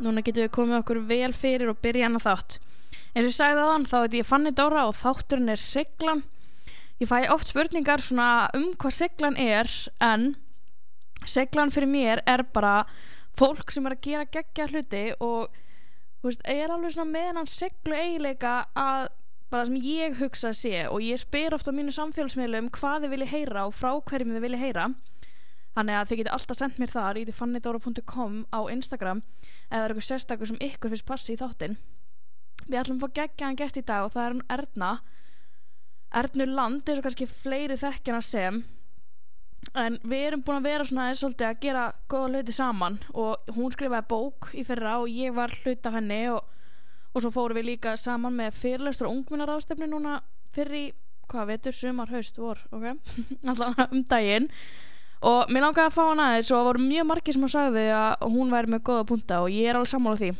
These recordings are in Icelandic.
Núna getum við komið okkur vel fyrir og byrja hana þátt. Eins og ég sagði þann, þá veit ég Fanny Dóra og þátturinn er Siglan. Ég fæ oft spurningar svona um hvað Siglan er, en Siglan fyrir mér er bara fólk sem er að gera geggja hluti og veist, er alveg svona með hann siglu eiginleika að bara sem ég hugsa að sé og ég spyr ofta á mínu samfélagsmiðlum hvað þið vilja heyra og frá hverjum þið vilja heyra þannig að þið geti alltaf sendt mér þar í fannidóra.com á Instagram eða það er eitthvað sérstakur sem ykkur finnst passi í þáttin við ætlum að fá geggjaðan gett í dag og það er hún Erna. Ernur Land er svo kannski fleiri þekkjana sem. En við erum búin að vera svona eins svolítið að gera góða hluti saman og hún skrifaði bók í fyrra og ég var hlut af henni og, og svo fórum við líka saman með fyrirlestur og ungminnaráðstefni núna fyrir hvað veitur, sumar, haust, vor ok, allan um daginn og mér langaði að fá hana aðeins og það voru mjög margir sem að sagði að hún væri með góða punta og ég er alveg sammála því.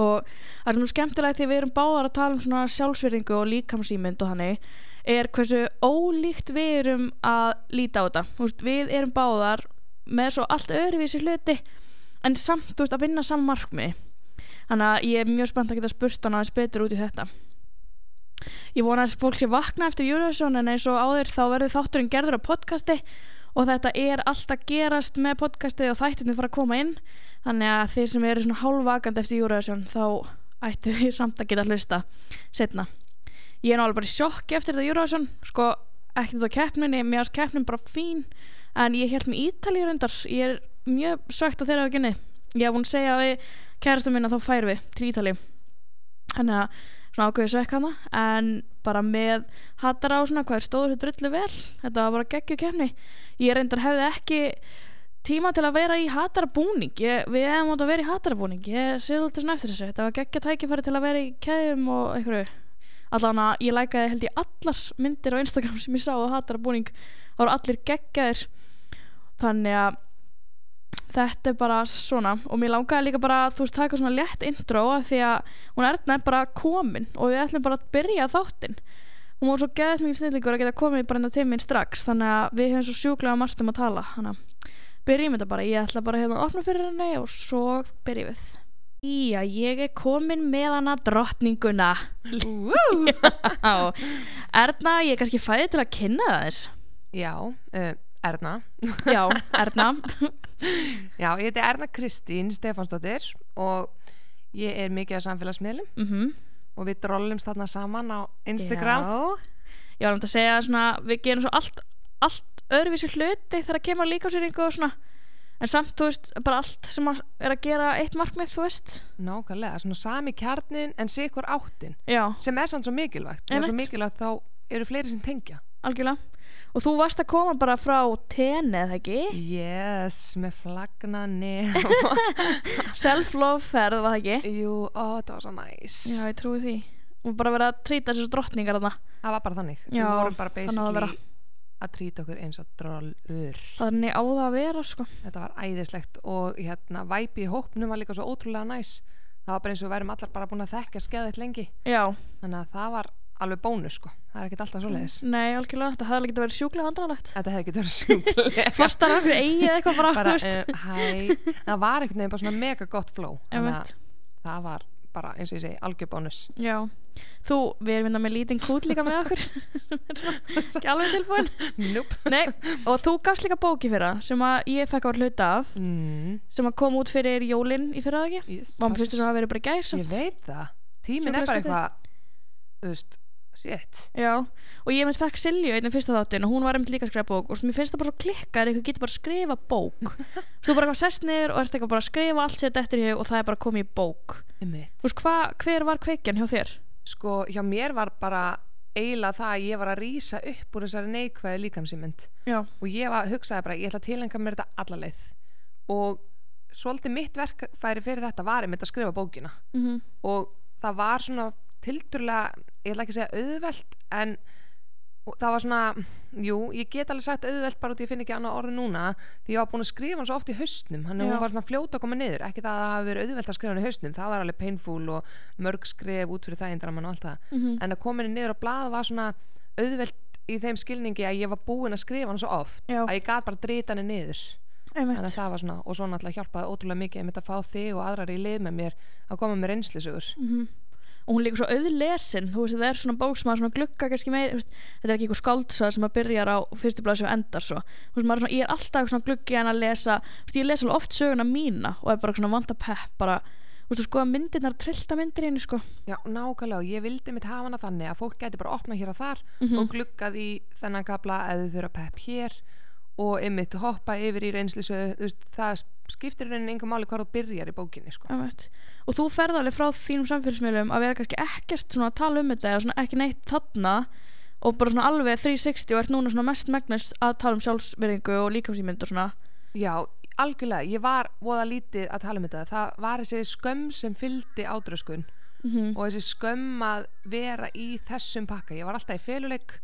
Og það er svona skemmtilegt því við erum báðar að tala um svona sjálfsverðingu og líkamsýmynd og hannig er hversu ólíkt við erum að líta á þetta. Veist, við erum báðar með svo allt öðruvísi hluti en samt veist, að vinna saman markmi þannig að ég er mjög spennt að geta spurt hann aðeins betur út í þetta. Ég vona að fólk sé vakna eftir Júruðsson en eins og áður þá verður þátturinn gerður á podcasti og þetta er alltaf gerast með podcasti og þættirni fara að koma inn. Þannig að þeir sem eru svona hálfvakandi eftir Júruðsson þá ættu því samt að geta hlusta setna ég er náttúrulega bara í sjokki eftir þetta Júruðsson sko ekki þetta keppninni mér ást keppnin bara fín en ég held með Ítalíu reyndar. Ég er mjög svegt á þeirra aukinni ég hef búin að segja við kærasta minna þá fær við til Ítalíu. Þannig að svona ákveði svekk hana en bara með hattar á svona hvað er stóður þessu drullu vel? Þetta var bara geggju kemni ég reyndar hefði ekki tíma til að vera í hattarabúning ég, við hefum átt að vera í hattarabúning ég sé alltaf svona eftir þessu. Þetta var geggja tækifæri til að vera í keðjum og einhverju. Allan að ég lækaði held ég allar myndir á Instagram sem ég sá á hattarabúning það voru allir geggjaðir. Þannig að þetta er bara svona. Og mér langaði líka bara að þú veist taka svona létt intro að því að hún er bara komin og við ætlum bara að byrja þáttinn hún var svo geðið mikið snillíkur að geta komið bara enda tíminn strax þannig að við höfum svo sjúklega margt um að tala þannig að byrjum þetta bara ég ætla bara hérna að opna fyrir henni og svo byrjum við. Já, ég er komin með hana drottninguna. Erna, ég er kannski fæðið til að kynna það þess Já, uh, Erna. Já, Erna. Já, ég heiti Erna Kristín Stefansdóttir og ég er mikið á samfélagsmiðlum. Mm -hmm. Og við drollumst þarna saman á Instagram. Já, ég var um að segja svona, við gerum svo allt, allt öðruvísi hluti þegar það kemur líkásýringu og svona. En samt, þú veist, bara allt sem að er að gera eitt markmið, þú veist. Nákvæmlega, svona sami kjarnin en sikur áttin Já, sem er sann svo mikilvægt. Og svo mikilvægt þá eru fleiri sem tengja. Algjörlega Og þú varst að koma bara frá tenni, eða ekki? Yes, með flagna nef. Self-love ferð, var það ekki? Jú, ó, það var svo næs. Já, ég trúi því. Og bara vera að trýta þessu drottningar þarna. Það var bara þannig. Já, Við vorum bara á að basically að trýta okkur eins og drollur. Þannig á það að vera, sko. Þetta var æðislegt og hérna væpi í hópnum var líka svo ótrúlega næs. Það var bara eins og við værum allar bara búin að þekka skeðið lengi. Já, Þannig að það var alveg bónus sko. Það er ekkert alltaf svoleiðis. Nei, algjörlega. Þetta hefði getið verið sjúklega vandrarlegt Þetta hefði getið verið sjúklega. Fastar af hverju eigið eitthvað bara, bara, uh, hæ, það var einhvern veginn bara svona mega gott flow. Að það var bara eins og ég segi algjör bónus. Já, þú, við erum vinna með lítinn kút líka með okkur. Ekki alveg tilbúin. Nope. Nei, og þú gafst líka bóki fyrra sem að ég fekk á hluta af mm, sem að kom út fyrir jólin í fyrra ekki? Yes, að tíminn er bara eitthvað þú veist, shit. Já, og ég minnst fekk Silju einnig fyrsta þáttin og hún var einmitt líka að skrifa bók og mér finnst það bara svo klikkar eitthvað getur bara að skrifa bók. Þú bara eitthvað sest niður og ert eitthvað bara að skrifa allt sér eftir í hug og það er bara komið í bók. Þú veist, hva, hver var kveikjan hjá þér? sko, hjá mér var bara eiginlega það að ég var að rýsa upp úr þessari neikvæði líkamsýmynd og ég var, hugsaði bara, ég ætla að tilenga mér þetta alla leið. Og svolítið mitt verkfæri fyrir þetta var einmitt að skrifa bókina. Mm og það var svona tildurlega, ég ætla ekki að segja auðvelt en það var svona, jú, ég get alveg sagt auðvelt bara út í að finna ekki annað orði núna því ég var búin að skrifa hann svo oft í haustnum hann var svona fljóta að koma niður ekki það að það hafi verið auðvelt að skrifa hann í haustnum það var alveg painful og mörg skrif út fyrir það og allt það, Mhm. en að koma henni niður á blað var svona auðvelt í þeim skilningi að ég var búin að skrifa hann svo oft Já. að ég gat bara drita henni niður þannig einmitt að það var svona, og svo náttúrulega hjálpaði ótrúlega mikið einmitt að fá þig og aðrar í lið með mér að koma með reynslisugur Mhm. Og hún er líka svo auðlesin þú veist, það er svona bók sem að svona glugga kannski meir, veist, þetta er ekki eitthvað skáldsaga sem að byrjar á fyrstu blaðs og endar svo. Þú veist, maður er svona, ég er alltaf svona gluggi en að lesa þú veist, ég lesa alveg oft söguna mína og er bara svona vanta pepp bara, sko að myndirnar trillta myndir henni sko. Já, nákvæmlega, og ég vildi mitt hafa hana þannig að fólk gæti bara opna hér og þar Mhm. og gluggað í þennan kapla eða þau þurfa pepp hér og einmitt hoppa yfir í reynslisöðu það skiptir rauninni engum máli hvað þú byrjar í bókinni sko. Og þú ferð alveg frá þínum samfélagsmiðlum að vera kannski ekkert svona að tala um þetta eða ekki neitt þarna og bara svona alveg 360 og ert núna svona mest megnast að tala um sjálfsverðingu og líkamsýmynd og svona. Já, algjörlega, ég var voða lítið að tala um þetta. Það var þessi skömm sem fylgdi ádröskun mm og þessi skömm að vera í þessum pakka. Ég var alltaf í feluleik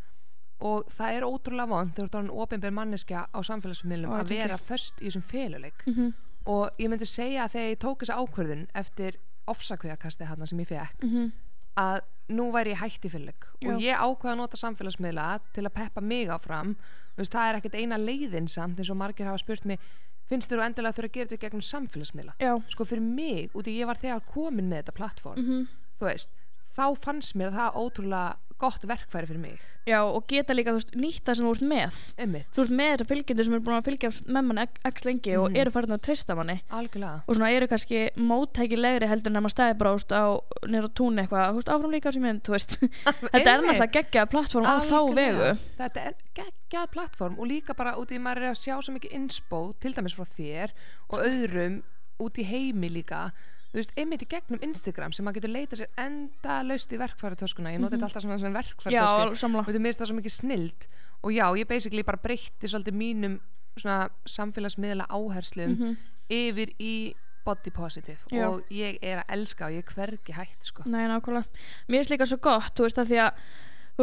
og það er ótrúlega vond þegar þú erum opinber manneskja á samfélagsmiðlum að er vera föst í þessum feluleik. -hmm. og ég myndi segja að þegar ég tók þessa ákvörðun eftir ofsakveðakasti hérna sem ég fekk Mm að nú væri ég hætt í feluleik. Og ég ákveða að nota samfélagsmiðla til að peppa mig áfram. Veist, það er ekkert eina leiðin samt eins og margir hafa spurt mig finnst þér þú endilega að þurfa að gera þetta gegnum samfélagsmiðla? Sko fyrir mig, út í ég var þegar komin með þetta plattform mm þú veist, þá fannst mér það ótrúlega gott verkfæri fyrir mig. Já, og geta líka, þú veist, nýtt það sem þú ert með. Einmitt, Þú ert með þetta fylgjendur sem eru búin að fylgja með manni x lengi og Mhm. eru farin að treysta manni. Algjörlega. Og svona eru kannski móttækilegri heldur en að maður stæði bara úst, á nýra túnni eitthvað, þú veist, áfram líka sem mynd, þú veist. Þetta er náttúrulega geggjað plattform á þá vegu. Þetta er geggjað plattform og líka bara út í maður er að sjá svo mikið inspo til dæmis frá þér og öðrum út í heimi líka þú veist, einmitt í gegnum Instagram sem maður getur leita sér enda laust í verkfæritöskuna ég noti þetta alltaf svona alveg samla og þú minnst það svo mikið snild. Og já, ég basically bara breytti svolítið mínum svona samfélagsmiðla áherslum Mhm. yfir í body positive. Já. og ég er að elska og ég er hvergi hætt sko. Nei, nákvæmlega. Mér finnst líka svo gott, þú veist, að því að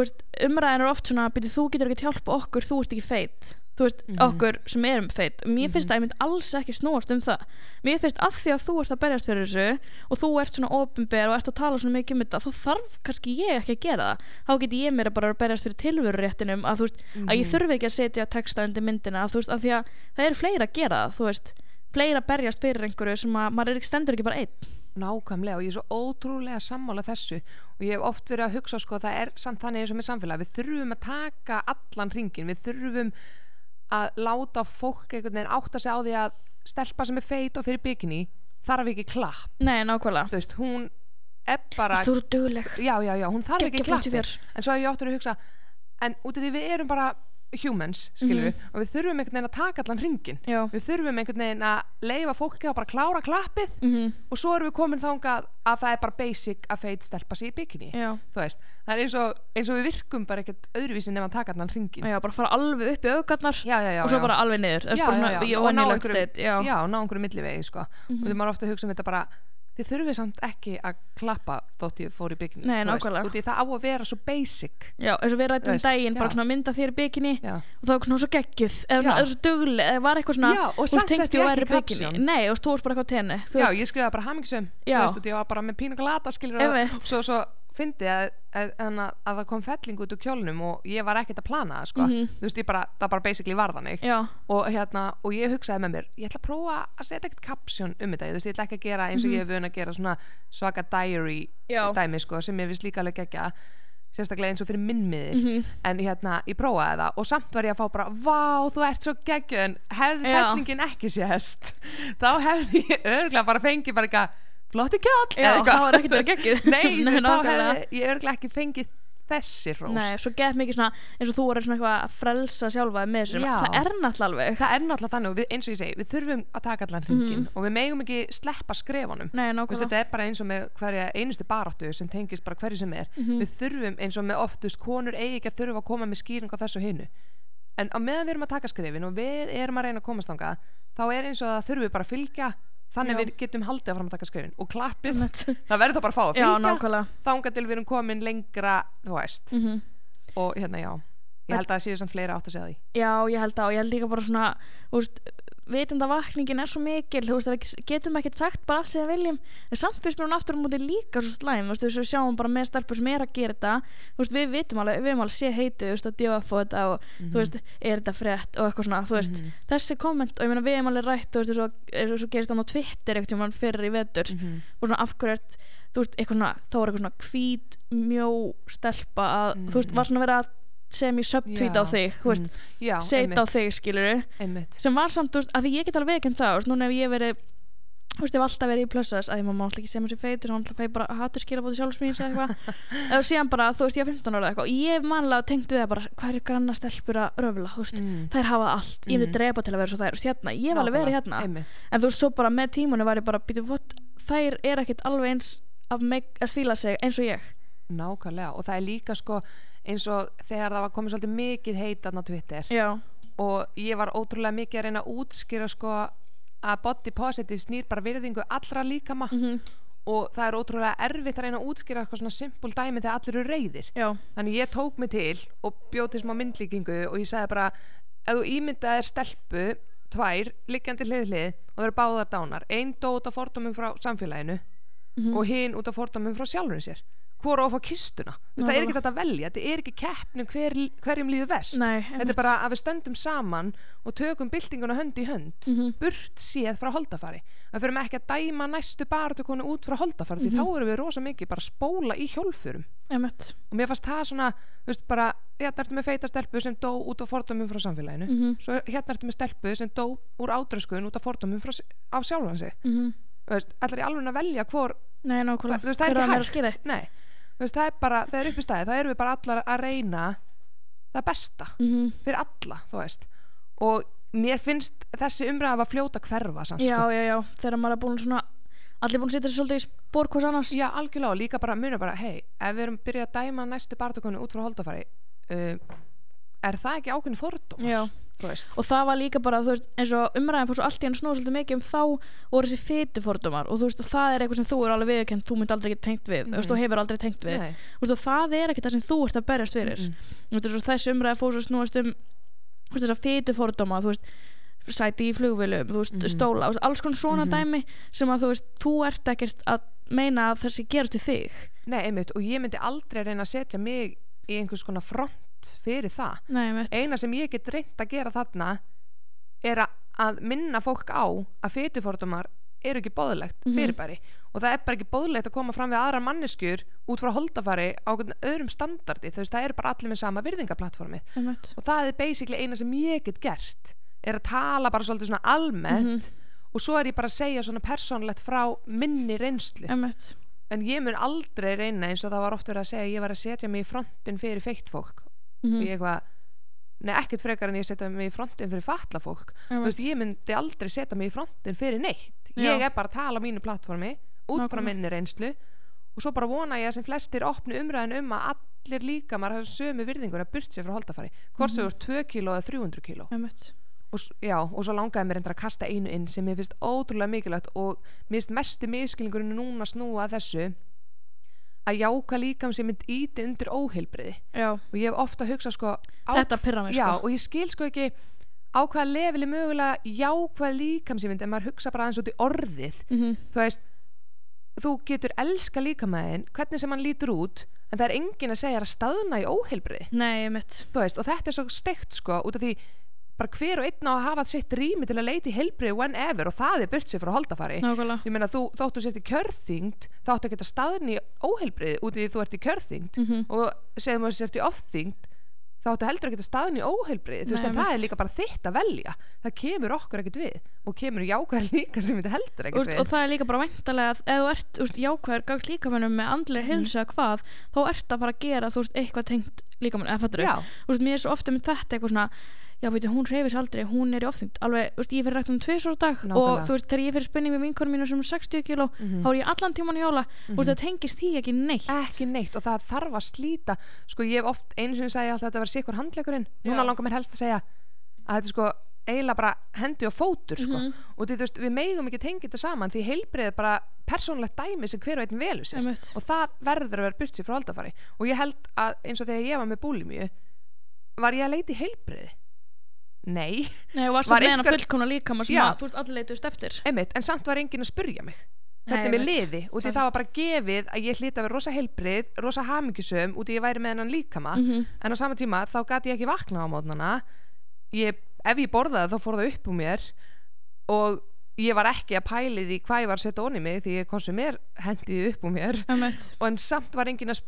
veist, umræðin er oft svona byrju, þú getur ekki hjálpa okkur, þú ert ekki feit. Þú veist, Mhm. okkur sem erum feit. Mér finnst að ég mynd alls ekki snúast um það. Mér finnst að því að þú ert að berjast fyrir þessu og þú ert svona ofinber og ert að tala svona mikið um þetta, þá þarf kannski ég ekki að gera það, þá get ég mér bara að berjast fyrir tilveruréttinum, að þú veist að ég þurfi ekki að setja texta undir myndina þú veist, að því að það eru fleira að gera það þú veist, fleira að berjast fyrir einhverju sem að maður er ekki stendur ekki bara einn nákvæmlega og ég er svo ótrúlega sammála þessu. Og ég hef oft verið að hugsa sko, það er samt þannig eins og með samfélag. Við þurfum að taka allan ringin við þurfum að láta fólk einhvern veginn átta sig á því að stelpa sem er feit og fyrir bikini þarf ekki klapp, Nei, nákvæmlega, þú veist, hún er bara, þú eru dugleg. Já, já, já, hún þarf ekki flott í klapp en svo ég áttur að hugsa en út af því við erum bara humans, skilur við og við þurfum einhvern veginn að taka allan ringin Já, við þurfum einhvern veginn að leifa fólki að bara klára klappið. Mhm, og svo erum við komin þangað að það er bara basic að feit stelpa sig í já. þú veist, það er eins og, eins og við virkum bara ekkert öðruvísi nefn að taka allan ringin Já, bara fara alveg upp í augarnar og svo bara alveg niður. Það er bara svona, já. ég Og var ná nýlegt einhverjum- steit Já, já, ná einhverju millivegi sko. og þið maður ofta að hugsa um þetta bara þið þurfið samt ekki að klappa þótt ég fór í bikini Nei, nákvæmlega. því það á að vera svo basic já eins og við rættum um veist, daginn bara já. svona mynda þér í bikini já, og það var svona svo geggjuð eða Já. svona, eða svo dugleg eða var eitthvað svona já og samt setti ég ekki bikini kapsjón Nei, og þú veist bara eitthvað á tenni Þú já, veist, ég skrifaði bara hamingisum Já. þú veist, og ég var bara með pínu glata skilur Einmitt. og svo, svo fyndi að, að, að, að það kom felling út úr kjólnum og ég var ekkert að plana það sko. Mhm. þú veist, ég bara, það bara basically var þannig Já, og hérna, og ég hugsaði með mér ég ætla að prófa að setja ekkert kapsjón um þetta, þú veist, ég ætla ekki að gera eins og ég hef vun að gera svona svaka diary. Já. dæmi, sko, sem ég vist líka alveg gegja sérstaklega eins og fyrir minnmiðir Mhm. en hérna, ég prófaði það og samt var ég að fá bara, vá, þú ert svo geggju en hefði setningin ekki sést þá hefði ég örgulega bara fengið bara eitthvað, flotti kjall já. það var ekkert verið geggjuð. Nei, veist, þá hefði ég örgulega ekki fengið þessi hrós. Nei, svo gett mikið svona eins og þú voru svona eitthvað að frelsa sjálfa með þessum. Það er náttúrulega alveg. Það er náttúrulega þannig og við, eins og ég segi, við þurfum að taka allan hringin og við megum ekki sleppa skrefunum. Nei, þetta er bara eins og með hverja einustu baráttu sem tengist bara hverju sem er. Mhm. við þurfum eins og með oftust konur eigi ekki að þurfa að koma með skýring á þessu hinu. En á meðan við erum að taka skrefin og við erum að reyna að komast þangað þá er eins og það þurfum við bara að fylgja þannig Já. við getum haldið að fram að taka skrefin og klappið, það verður þá bara að fá að fylgja. nákvæmlega. Þangað til við erum komin lengra þú veist, Mhm. og hérna já. Ég held að það séu samt fleira átt að segja því. Já, ég held að og ég held líka bara svona veist, vitundavakningin er svo mikil þú veist að við getum ekkert sagt bara allt sem við viljum en samt finnst mér hún aftur á móti líka svo slæm þú veist við sjáum bara með stelpur sem er að gera þetta þú veist við vitum alveg, við erum alveg sé heitið þú veist að djóða fóð þetta og þú veist er þetta frétt og eitthvað svona þú veist Mhm. þessi komment og ég meina við erum alveg rætt þú veist og svo gerist þannig á Twitter eitthvað tímann fyrir í vetur Mhm. og svona af hverju ert þú veist eitthvað svona þá er eitthvað svona hvít mjó stelpa að þú veist var svona verið að sem í subtweet á þig já, setja á þig skilur einmitt. Sem var samt, veist, að því ég get alveg ekki það, þú veist, núna ef ég verið þú veist, ég hef alltaf verið í plussas að ég má alltaf ekki segja mér sér feitur, hann alltaf fæ bara hattur skilabóti sjálfsmýns eða eitthvað. Eða síðan bara, þú veist, ég er 15 ára eða eitthvað og ég manlega tengt við það bara, hvað er granna stelpur að röfla, þú veist, Mm. þær hafa allt ég vil Mhm. drepa til að vera svo þær, hérna ég hef alveg verið hérna, einmitt. En þú veist, svo bara með tímunni var ég bara, býtu, þær er ekkit alveg eins að, að svíla sig eins og ég nákvæmlega og það er líka sko eins og þegar það var komið svolítið mikið heitan á Twitter. Já, og ég var ótrúlega mikið að reyna að útskýra sko að body positive snýr bara virðingu allra líkama. Mm og það er ótrúlega erfitt að reyna að útskýra eitthvað svona simpul dæmi þegar allir eru reyðir já, þannig ég tók mig til og bjóð til smá myndlíkingu og ég sagði bara ef þú ímyndað er stelpu tvær, liggjandi hlið hlið og það eru báðar dánar einn dó út af fordómum frá samfélaginu Mhm. og hinn út af fordómum frá sjálfurinn sér hvor á að fá kistuna. Veist, það er ekki þetta að velja, þetta er ekki keppnum hver, hverjum líður vest nei þetta er bara að við stöndum saman og tökum byltinguna hönd í hönd Mhm. burt séð frá holdafari. Við fyrir ekki að dæma næstu baráttukonu út frá holdafari því þá erum við rosa mikið bara spóla í hjólfurum og mér fannst það svona veist bara, hérna ertu með feita stelpu sem dó út af fordómum frá samfélaginu. Mhm. svo hérna ertu með stelpu sem dó úr ádröskun út af fordómum frá, af sjálfan sig. Mm þú veist, allar í alveg að velja hvor nei, veist, það er á ekki hægt veist, það er bara, það er upp í stæði þá erum við bara allar að reyna það besta mm fyrir alla, þú veist og mér finnst þessi umræða að fljóta hverfa samt, já, sko. já, já, þegar maður er búin svona allir búin að setja sér svolítið í spór hvers annars já, algjörlega, og líka bara muna bara hei, ef við erum byrjað að dæma næstu barndokonu út frá holdafari uh, er það ekki ákveðin fordómar Já. Og það var líka bara, veist, eins og umræðin fór svo allt í hann snóð svolítið mikið um þá voru þessi fytu fordómar og þú veist, og það er eitthvað sem þú er alveg viðkend, þú mynd aldrei ekki tengt við, þú veist, og hefur aldrei tengt við Nei. og það er ekki það sem þú ert að berjast fyrir Mm. þessi umræði fór svo snúast um þessar fytu fordóma, þú veist sæti í flugvélum, þú veist, Mhm. stóla þú veist, alls konar svona Mhm. dæmi sem að þú veist, þú ert ekkert að meina að þessi gerast til þig Nei, einmitt, og ég myndi aldrei reyna að setja mig í einhvers konar front fyrir það. Nei, eina sem ég get reynt að gera þarna er að, minna fólk á að fytufordumar eru ekki bóðlegt Mhm. fyrirbæri. Og það er bara ekki bóðlegt að koma fram við aðra manneskjur út frá holdafari á öðrum standardi. Þú veist, það eru bara allir með sama virðingaplattformið Einmitt. og það er basically eina sem ég get gert er að tala bara svolítið svona almennt og svo er ég bara að segja svona persónlegt frá minni reynslu. En ég mun aldrei reyna eins og það var oft verið að segja ég var að setja mig í frontin fyrir feitt fólk Mhm. og ég eitthvað Nei, ekkert frekar en ég setja mig í frontin fyrir fatla fólk Einmitt. veist, Ég myndi aldrei setja mig í frontin fyrir neitt Ég Já. er bara að tala á mínu plattformi út frá Nákvæmlega. minni reynslu og svo bara vona ég að sem flestir opni umræðin um að allir líka maður hafa sömu virðingur að burt sér frá holdafari hvort sem ert 2 kíló eða 300 kíló Einmitt. og, já, og svo langaði mér endur að kasta einu inn sem ég finnst ótrúlega mikilvægt og mér finnst mesti miskilningurinn núna snúa þessu að jáka líkam sem mynd íti undir óheilbriði Já, og ég hef ofta hugsað sko á, þetta pyrra mig já, sko. og ég skil sko ekki á hvaða leveli mögulega jákvæð líkamsýmynd en maður hugsa bara aðeins út í orðið. Mhm. þú veist þú getur elska líkamæðin hvernig sem hann lítur út en það er enginn að segja að staðna í óheilbriði Nei, mitt þú veist, og þetta er svo steikt sko út af því bara hver og einn á að hafa sitt rými til að leita í heilbriði whenever og það er burt sér frá holdafari. Ég meina þú þóttu sért í kjörþyngd þá áttu að geta staðni í óheilbriði út af því þú ert í kjörþyngd. Mhm. og segjum að sért í ofþyngd þá áttu heldur að geta staðin í óheilbriði þú veist að það er líka bara þitt að velja. Það kemur okkur ekkert við og kemur jákvæð líka sem þetta heldur ekkert við. og það er líka bara væntalega að ef þú ert úst, jákvæður gagst líkamennum með andlega heilsu eða hvað þá ert að fara að gera þú veist, eitthvað tengt líkamann eða fattur úst, mér er svo ofta með þetta eitthvað svona já veitir hún reyfis aldrei, hún er í ofþyngd alveg, úst, ég fyrir rætt um tvisar á dag og Nákvæmlega. þú veist, þegar ég fyrir spurning við vinkonum mínu sem er 60 kíló, Mhm. þá er ég allan tíman í hjóla mm -hmm. það tengist því ekki neitt ekki neitt og það þarf að slíta sko ég hef oft einu sinni segja alltaf að þetta var sikkur handlegurinn núna langar mér helst að segja að þetta sko eiginlega bara hendi og fótur sko. Mhm. og því, veist, við megum ekki tengja þetta saman því heilbrið er bara persónulegt dæmi sem hver og einn velur sér og það verður að vera burt sér frá holdafari og ég held að eins og þegar ég var með búlimíu var ég að leita í heilbriði nei, Nei, og varst Var það með hana einhver- fullkomna líkama sem Já. að þú veist allir leitust eftir einmitt, en samt var enginn að spurja mig Nei, hvernig mér veit. liði og því Það var bara gefið að ég hlýtti að vera rosa heilbrið rosa hamingjusum út í ég væri með hennan líkama Mhm. en á sama tíma þá gati ég ekki vakna á mótnana ég, ef ég borðaði þá fór það upp úr mér og ég var ekki að pæli því hvað ég var að setja onni mig því ég konsum mér hendiði upp úr mér Einmitt. og en samt var enginn að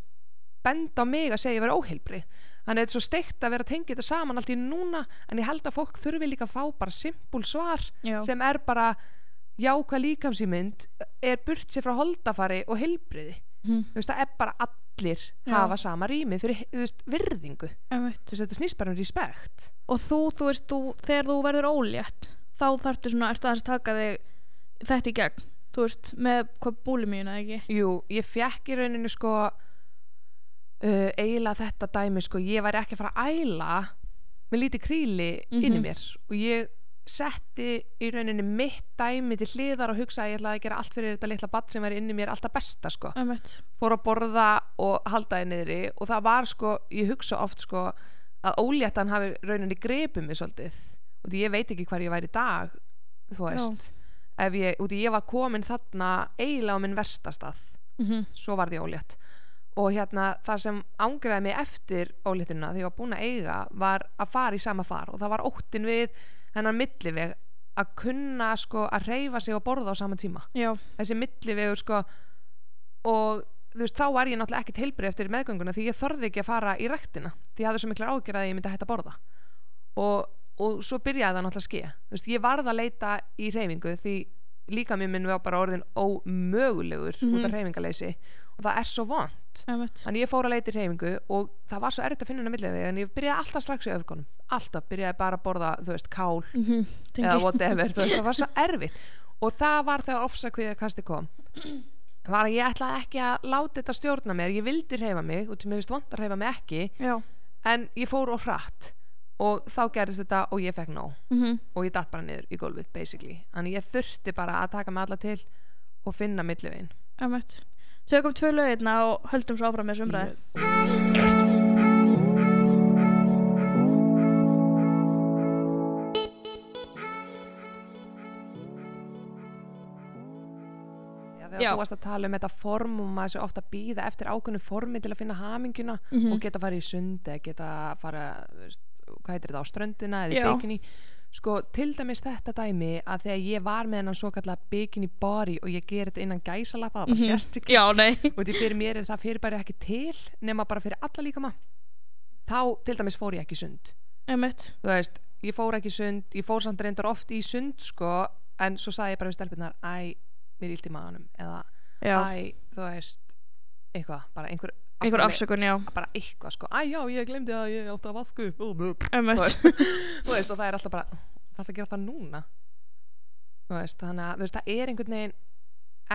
benda á mig að segja ég vera óheilbrið þannig að þetta er svo steikt að vera að tengja þetta saman allt í núna en ég held að fólk þurfi líka að fá bara simpul svar Já. sem er bara jáka líkamsýmynd er burt sér frá holdafari og heilbriði Mhm. þú veist, það er bara allir Já. hafa sama rými fyrir veist, virðingu þetta snýst bara um respekt og þú, þú veist, þú, þegar þú verður ólétt þá þarftu svona, aðeins að taka þig þetta í gegn, þú veist með hvað búlimíuna, ekki? Jú, ég fekk í rauninu sko uh, eiginlega þetta dæmi sko, ég væri ekki að fara að æla með lítið kríli Mhm. inn í mér. Og ég setti í rauninu mitt dæmi til hliðar og hugsa að ég ætlaði að gera allt fyrir þetta litla badd sem væri inn í mér alltaf besta sko. Fór að borða og halda því niðri og það var sko, ég hugsa oft sko að óléttan hafi rauninni grepið mig svolítið. Og því ég veit ekki hvar ég væri í dag þú veist. Ef ég, út í ég var komin þarna eiginlega á minn verstastað Mm svo var því ólétt og hérna það sem ángraði mig eftir óléttina því ég var búin að eiga var að fara í sama far. Og það var óttin við hennar milliveg að kunna sko að reyfa sig og borða á sama tíma. Já, þessi millivegur sko og þú veist þá var ég náttúrulega ekkert heilbrið eftir meðgönguna því ég þorði ekki að fara í rektina því ég hafði svo miklar ágjör að ég myndi að hætta að borða. Og, og svo byrjaði það náttúrulega að ske þú veist ég varð að leita í reyfingu því líka mér minn var bara orðin ómögulegur út af Mhm. reyfingaleysi og það er svo vond þannig ég fór að leita í reyfingu og það var svo erfitt að finna hennar milliveg en ég byrjaði alltaf strax í öfgunum. Alltaf byrjaði bara að borða þú veist kál Mm eða whatever, þú veist, það var svo erfitt. Og það var þegar ofsakviða kasti kom. Var að ég ætlaði ekki að láta þetta stjórna mér, ég vildi reyfa mig og til mér finnst vond að reyfa mig ekki Já. en ég fór of hratt. Og þá gerist þetta og ég fekk nóg. Mm og ég datt bara niður í gólfið basically, þannig ég þurfti bara að taka mig alla til og finna Einmitt. Tökum tvö lögirna og höldum svo áfram með þessu umræði. yes. Já, þegar Já. þú varst að tala um þetta form og maður sé ofta að býða eftir ákveðnu formi til að finna haminguna Mhm. og geta farið í sund eða geta fara þú veist, hvað heitir þetta á ströndina eða í Já. Sko til dæmis þetta dæmi að þegar ég var með hennan svo kallar bikini body og ég ger þetta innan gæsalappa það bara Mhm. sérst ekki Já, nei. og því fyrir mér er það fyrir bara ekki til nema bara fyrir alla líkama þá til dæmis fór ég ekki sund Einmitt. þú veist, ég fór ekki sund ég fór samt reyndar oft í sund sko en svo sagði ég bara við stelpunar æ, mér er illt í maðanum eða Já. æ, þú veist eitthvað, bara einhver Einhver afsökun, já. bara eitthvað sko, æ já, ég glemdi að ég átti að vasku þú veist, og það er alltaf bara það er að gera það núna. Þú veist, þannig að veist, það er einhvern veginn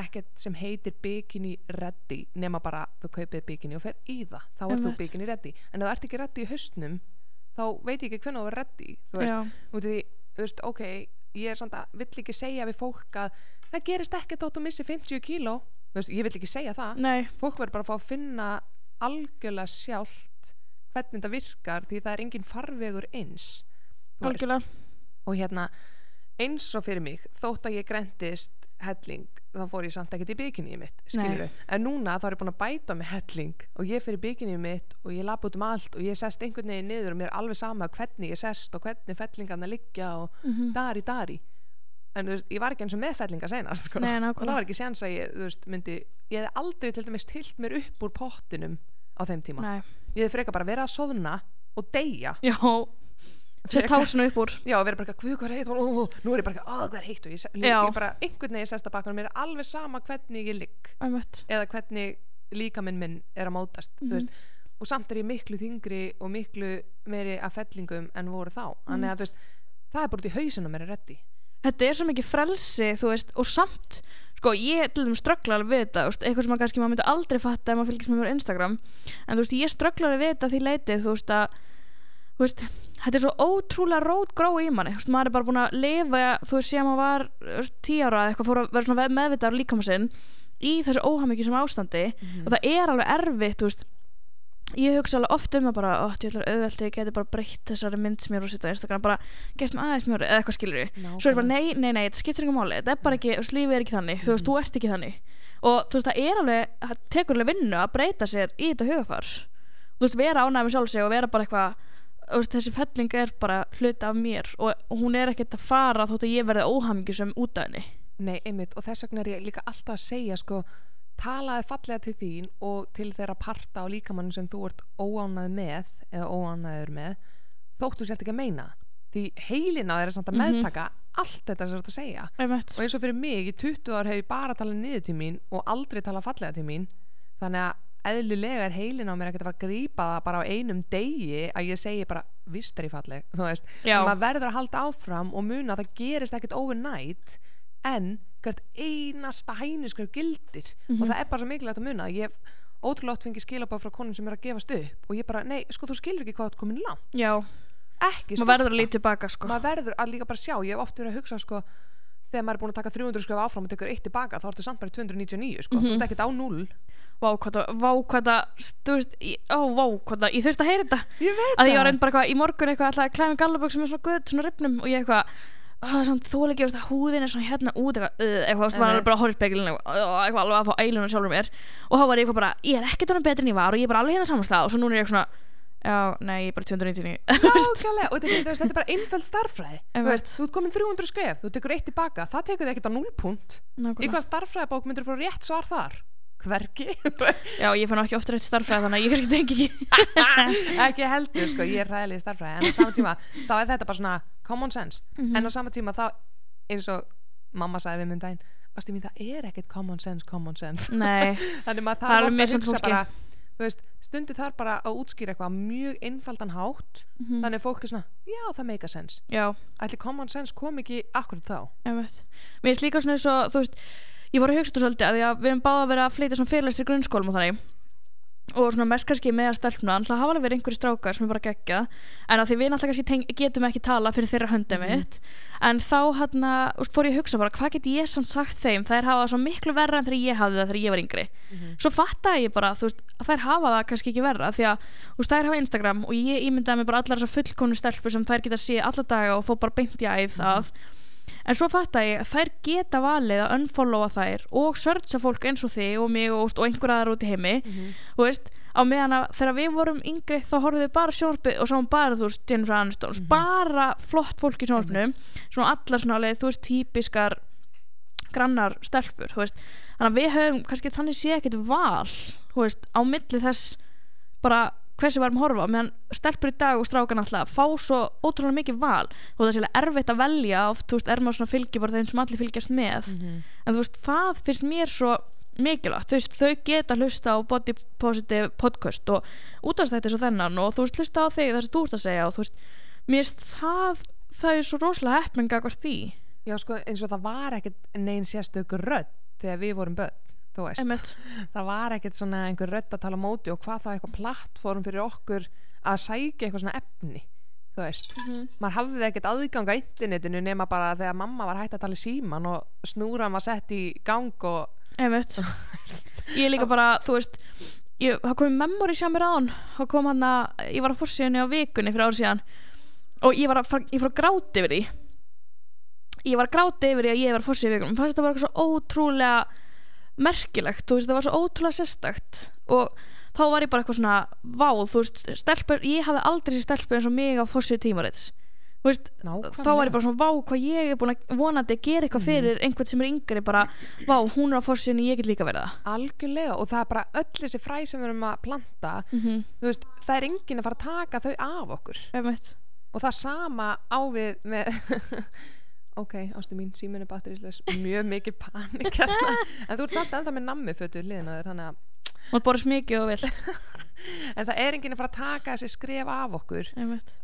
ekkert sem heitir bikini ready nema bara þú kaupið bikini og fer í það. Þá ert þú bikini ready. En ef þú ert ekki ready í haustnum þá veit ég ekki hvernig þú er ready þú veist, út í því, þú veist, ok ég er samt að, vill ekki segja við fólk að það gerist ekkert þótt þú missi 50 kíló veist, ég vill ekki segja það Nei. fólk verður bara að fá að finna algjörlega sjálft hvernig þetta virkar því það er engin farvegur eins. Algjörlega. og hérna eins og fyrir mig þótt að ég grendist helling þá fór ég samt ekkert í bikini mitt en núna þá er ég búin að bæta með helling og ég fyrir bikini mitt og ég lapp út um allt og ég sest einhvern veginn niður og mér er alveg sama hvernig ég sest og hvernig fellingarna liggja og Mhm. dari dari en þú veist, ég var ekki eins og með fellinga senast sko. Nei, og það var ekki séns að ég, þú veist, myndi ég hefði aldrei til dæmis tilt mér upp úr pottinum á þeim tíma Nei. ég hefði freka bara verið að soðna og deyja Já. Sett Frekar- hásinu upp úr. já, og verið bara eitthvað, hvað er heitt ó, nú er ég bara eitthvað, að hvað er heitt og ég, Já. ég bara, einhvern veginn sest að baka mér er alveg sama hvernig ég ligg eða hvernig líkaminn minn er að mótast Mhm. veist, og samt er ég miklu þingri og miklu meiri að fellingum en voru þá þannig að það er bara út í hausinu mér er reddi Þetta er svo mikið frelsi, veist, og samt, sko, ég til þeim ströggla alveg við þetta, veist, eitthvað sem maður kannski maður myndi aldrei fatta ef maður fylgist með mér á Instagram, en þú veist, ég ströggla alveg við þetta því leitið, þú veist, að, þú veist, þetta er svo ótrúlega rótgró í manni, þú veist, maður er bara búin að lifa, þú veist, síðan maður var tíu ára eða eitthvað, fór að vera svona meðvitaður líkama sinn í þessu óhamingju sem ástandi. Mhm. og það er alveg erfitt, þú veist, ég hugsa alveg oft um að bara, ég ætla auðvelt ég geti bara breytt þessari mynd sem ég er að setja á Instagram bara gert með aðeins mjög, eða eitthvað skilur svo er bara, nei, nei, nei, þetta skiptir ekki máli þetta er bara ekki, veist, lífið er ekki þannig, þú veist, þú ert ekki þannig. Og þú veist, það er alveg það tekur alveg vinnu að breyta sér í þetta hugafar þú veist, vera ánægð með sjálf sig og vera bara eitthvað þessi felling er bara hluti af mér og hún er ekkert að fara þótt að ég verði óhamingjusum út af henni. Nei, einmitt, og þess vegna er ég líka alltaf að segja sko, talaði fallega til þín og til þeirra parta á líkamann sem þú ert óánæð með eða óánæður með þóttu sért ekki að meina því heilina þeir er samt að Mhm. meðtaka allt þetta sem þú ert að segja. Einmitt. og eins og fyrir mig í 20 ár hef ég bara talað niður til mín og aldrei talað fallega til mín. Þannig að eðlilega er heilin á mér ekkert að fara að grípa það bara á einum degi að ég segi bara vist er ég falleg þú veist, maður verður að halda áfram og muna að það gerist ekkert overnight. En hvert einasta hænuskrif gildir. Mhm. og það er bara svo mikilvægt að muna ég hef ótrúlega oft fengið skilabáð frá konum sem er að gefast upp. Og ég bara, nei, sko þú skilur ekki hvað ert komin langt. Já, maður verður að líta tilbaka sko. maður verður að líka bara sjá. Ég hef oft verið að hugsa sko þegar maður er búin að taka 300 skrifa áfram og tekur eitt tilbaka þá ertu samt bara í 299 sko, Mhm. þú ert ekkert á null vá hvað það, vá hvað það þú veist, ó vá hvað það, ég þurfti að heyra þetta. Ég veit að ég var reynd bara eitthvað í morgun eitthvað alltaf að klæða gallabökk sem er svona guð, svona ripnum og ég eitthvað það er veist, að húðin er svona hérna út eitthvað, veist, var alveg bara að í eitthvað, uh, eitthvað alveg að fá eiluna sjálfur mér. Og þá var ég eitthvað bara, ég er ekkert honum betri en ég var og ég er bara alveg hérna samanstað og svo núna er ég svona já, nei, ég er bara 299 Nákvæmlega, og þetta, er- þú bara einföld starffræði þú, þú ert komin 300 skrif, þú tekur eitt tilbaka það tekur þið ekkert á nullpunkt í Nákvæmlega. hvað starffræðibók myndir þú fá rétt svar þar hvergi já, ég fann ekki ofta rétt starffræði þannig að ég kannski tengi ekki. Ekki heldur, sko, ég er ræðileg í starffræði en á sama tíma, þá er þetta bara svona common sense, Mhm. en á sama tíma þá eins og mamma sagði við mun daginn ástu mín, það er ekkert common sense, common sense. Nei, þannig maður Það er ofta að hugsa bara þú veist, stundu þarf bara að útskýra eitthvað mjög einfaldan hátt Mhm. þannig að fólk er svona, já það make a sense. Já. Ætli common sense kom ekki akkurat þá. Mér finnst líka svona eins og, þú veist, ég voru að hugsa þetta svolítið að að við erum báða vera að fleita svona fyrirlæstir grunnskólum og þannig. Og svona mest kannski með að stelpna en það hafa alveg verið einhverju strákar sem er bara gegja en að því við náttúrulega kannski getum ekki tala fyrir þeirra höndum Mhm. mitt. En þá hérna, úst, fór ég að hugsa bara hvað get ég samt sagt þeim, þær hafa svo miklu verra en þegar ég hafði það þegar ég var yngri. Svo fattaði ég bara, þú veist, þær hafa það kannski ekki verra. Því að, þú veist, þær hafa Instagram og ég ímyndaði mig bara allar þessar fullkonu stelpur sem þær geta séð alla daga og fó bara beint í æð af en svo fattaði ég að þær geta valið að unfollowa þær og searcha fólk eins og þig og mig og, og einhver aðra út í heimi. Þú veist, á meðan að þegar við vorum yngri þá horfðum við bara sjónarpið og sáum bara þú veist, Jennifer Aniston, bara flott fólk í sjónarpinum, svona allar svona alveg, þú veist, típiskar grannar stelpur, þú veist. Þannig að við höfum kannski þannig sé ekkert val þú veist, á milli þess bara hversu varum horfa meðan stelpur í dag og strákan alltaf fá svo ótrúlega mikið val. Og það er sérlega erfitt að velja oft, þú veist, er maður svona fylgi bara þeim sem allir fylgjast með. En þú veist, það finnst mér svo mikilvægt, þú veist, þau geta hlusta á body positive podcast og útast þetta svo þennan og þú veist, hlusta á þig það sem þú ert að segja og þú veist, mér finnst það það er svo rosalega heppninga hvort því. Já sko, eins og það var ekkert neinn sérstök rödd þegar við vorum börn þú veist, Einmitt. það var ekkert svona einhver rödd að tala á móti og hvað það eitthvað plattform fyrir okkur að sækja eitthvað svona efni þú veist, maður hafði ekkert aðgang á internetinu nema bara þegar mamma var hægt að tala í síman og snúran var sett í gang og ég er líka bara, þú veist ég, það kom memory sem mér án það kom hann að, ég var að fórsíðunni á vikunni fyrir árið síðan og ég var að, ég fór að gráti yfir því. Ég var að gráti yfir því að ég var að fórsíðu vikunum mér fannst þetta bara eitthvað svo ótrúlega merkilegt, þú veist, það var svo ótrúlega sérstakt og þá var ég bara eitthvað svona vá, þú veist, stelpur, ég hafði aldrei sér stelpur eins og mig á fórsíðu tímarits. Þú veist, nákvæmlega þá var ég bara svona, vá, hvað ég er búin að vonandi að gera eitthvað fyrir einhvern sem er yngri bara, vá, hún er á fórsíðunni, ég get líka verið það. Algjörlega og það er bara öll þessi fræ sem við erum að planta mm -hmm. þú veist, það er enginn að fara að taka þau af okkur. Einmitt. og það sama á við með ok, ástu mín, síminn er batterísleis mjög mikið panik hérna. en þú ert samt enda með nammi fötu liðina þér þannig að Hún borðis mikið og vilt en það er enginn að fara að taka þessi skref af okkur Einmitt.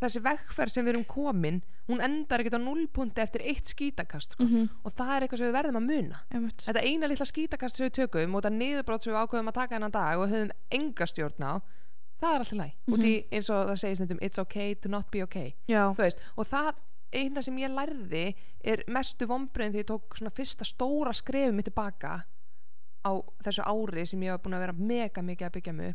þessi vegferð sem við erum komin hún endar ekkert á nullpunti eftir eitt skítakast sko. Mhm. og það er eitthvað sem við verðum að muna Einmitt. þetta eina litla skítakast sem við tökum og þetta niðurbrót sem við ákveðum að taka hennan dag og höfum enga stjórn á það er alltaf læg út í eins og það segir stundum it's okay to not be veist, og það eina sem ég lærði er mestu vombriðin því ég tók svona fyrsta stóra skrefum mitt tilbaka á þessu ári sem ég var búin að vera mega mikið að byggja mig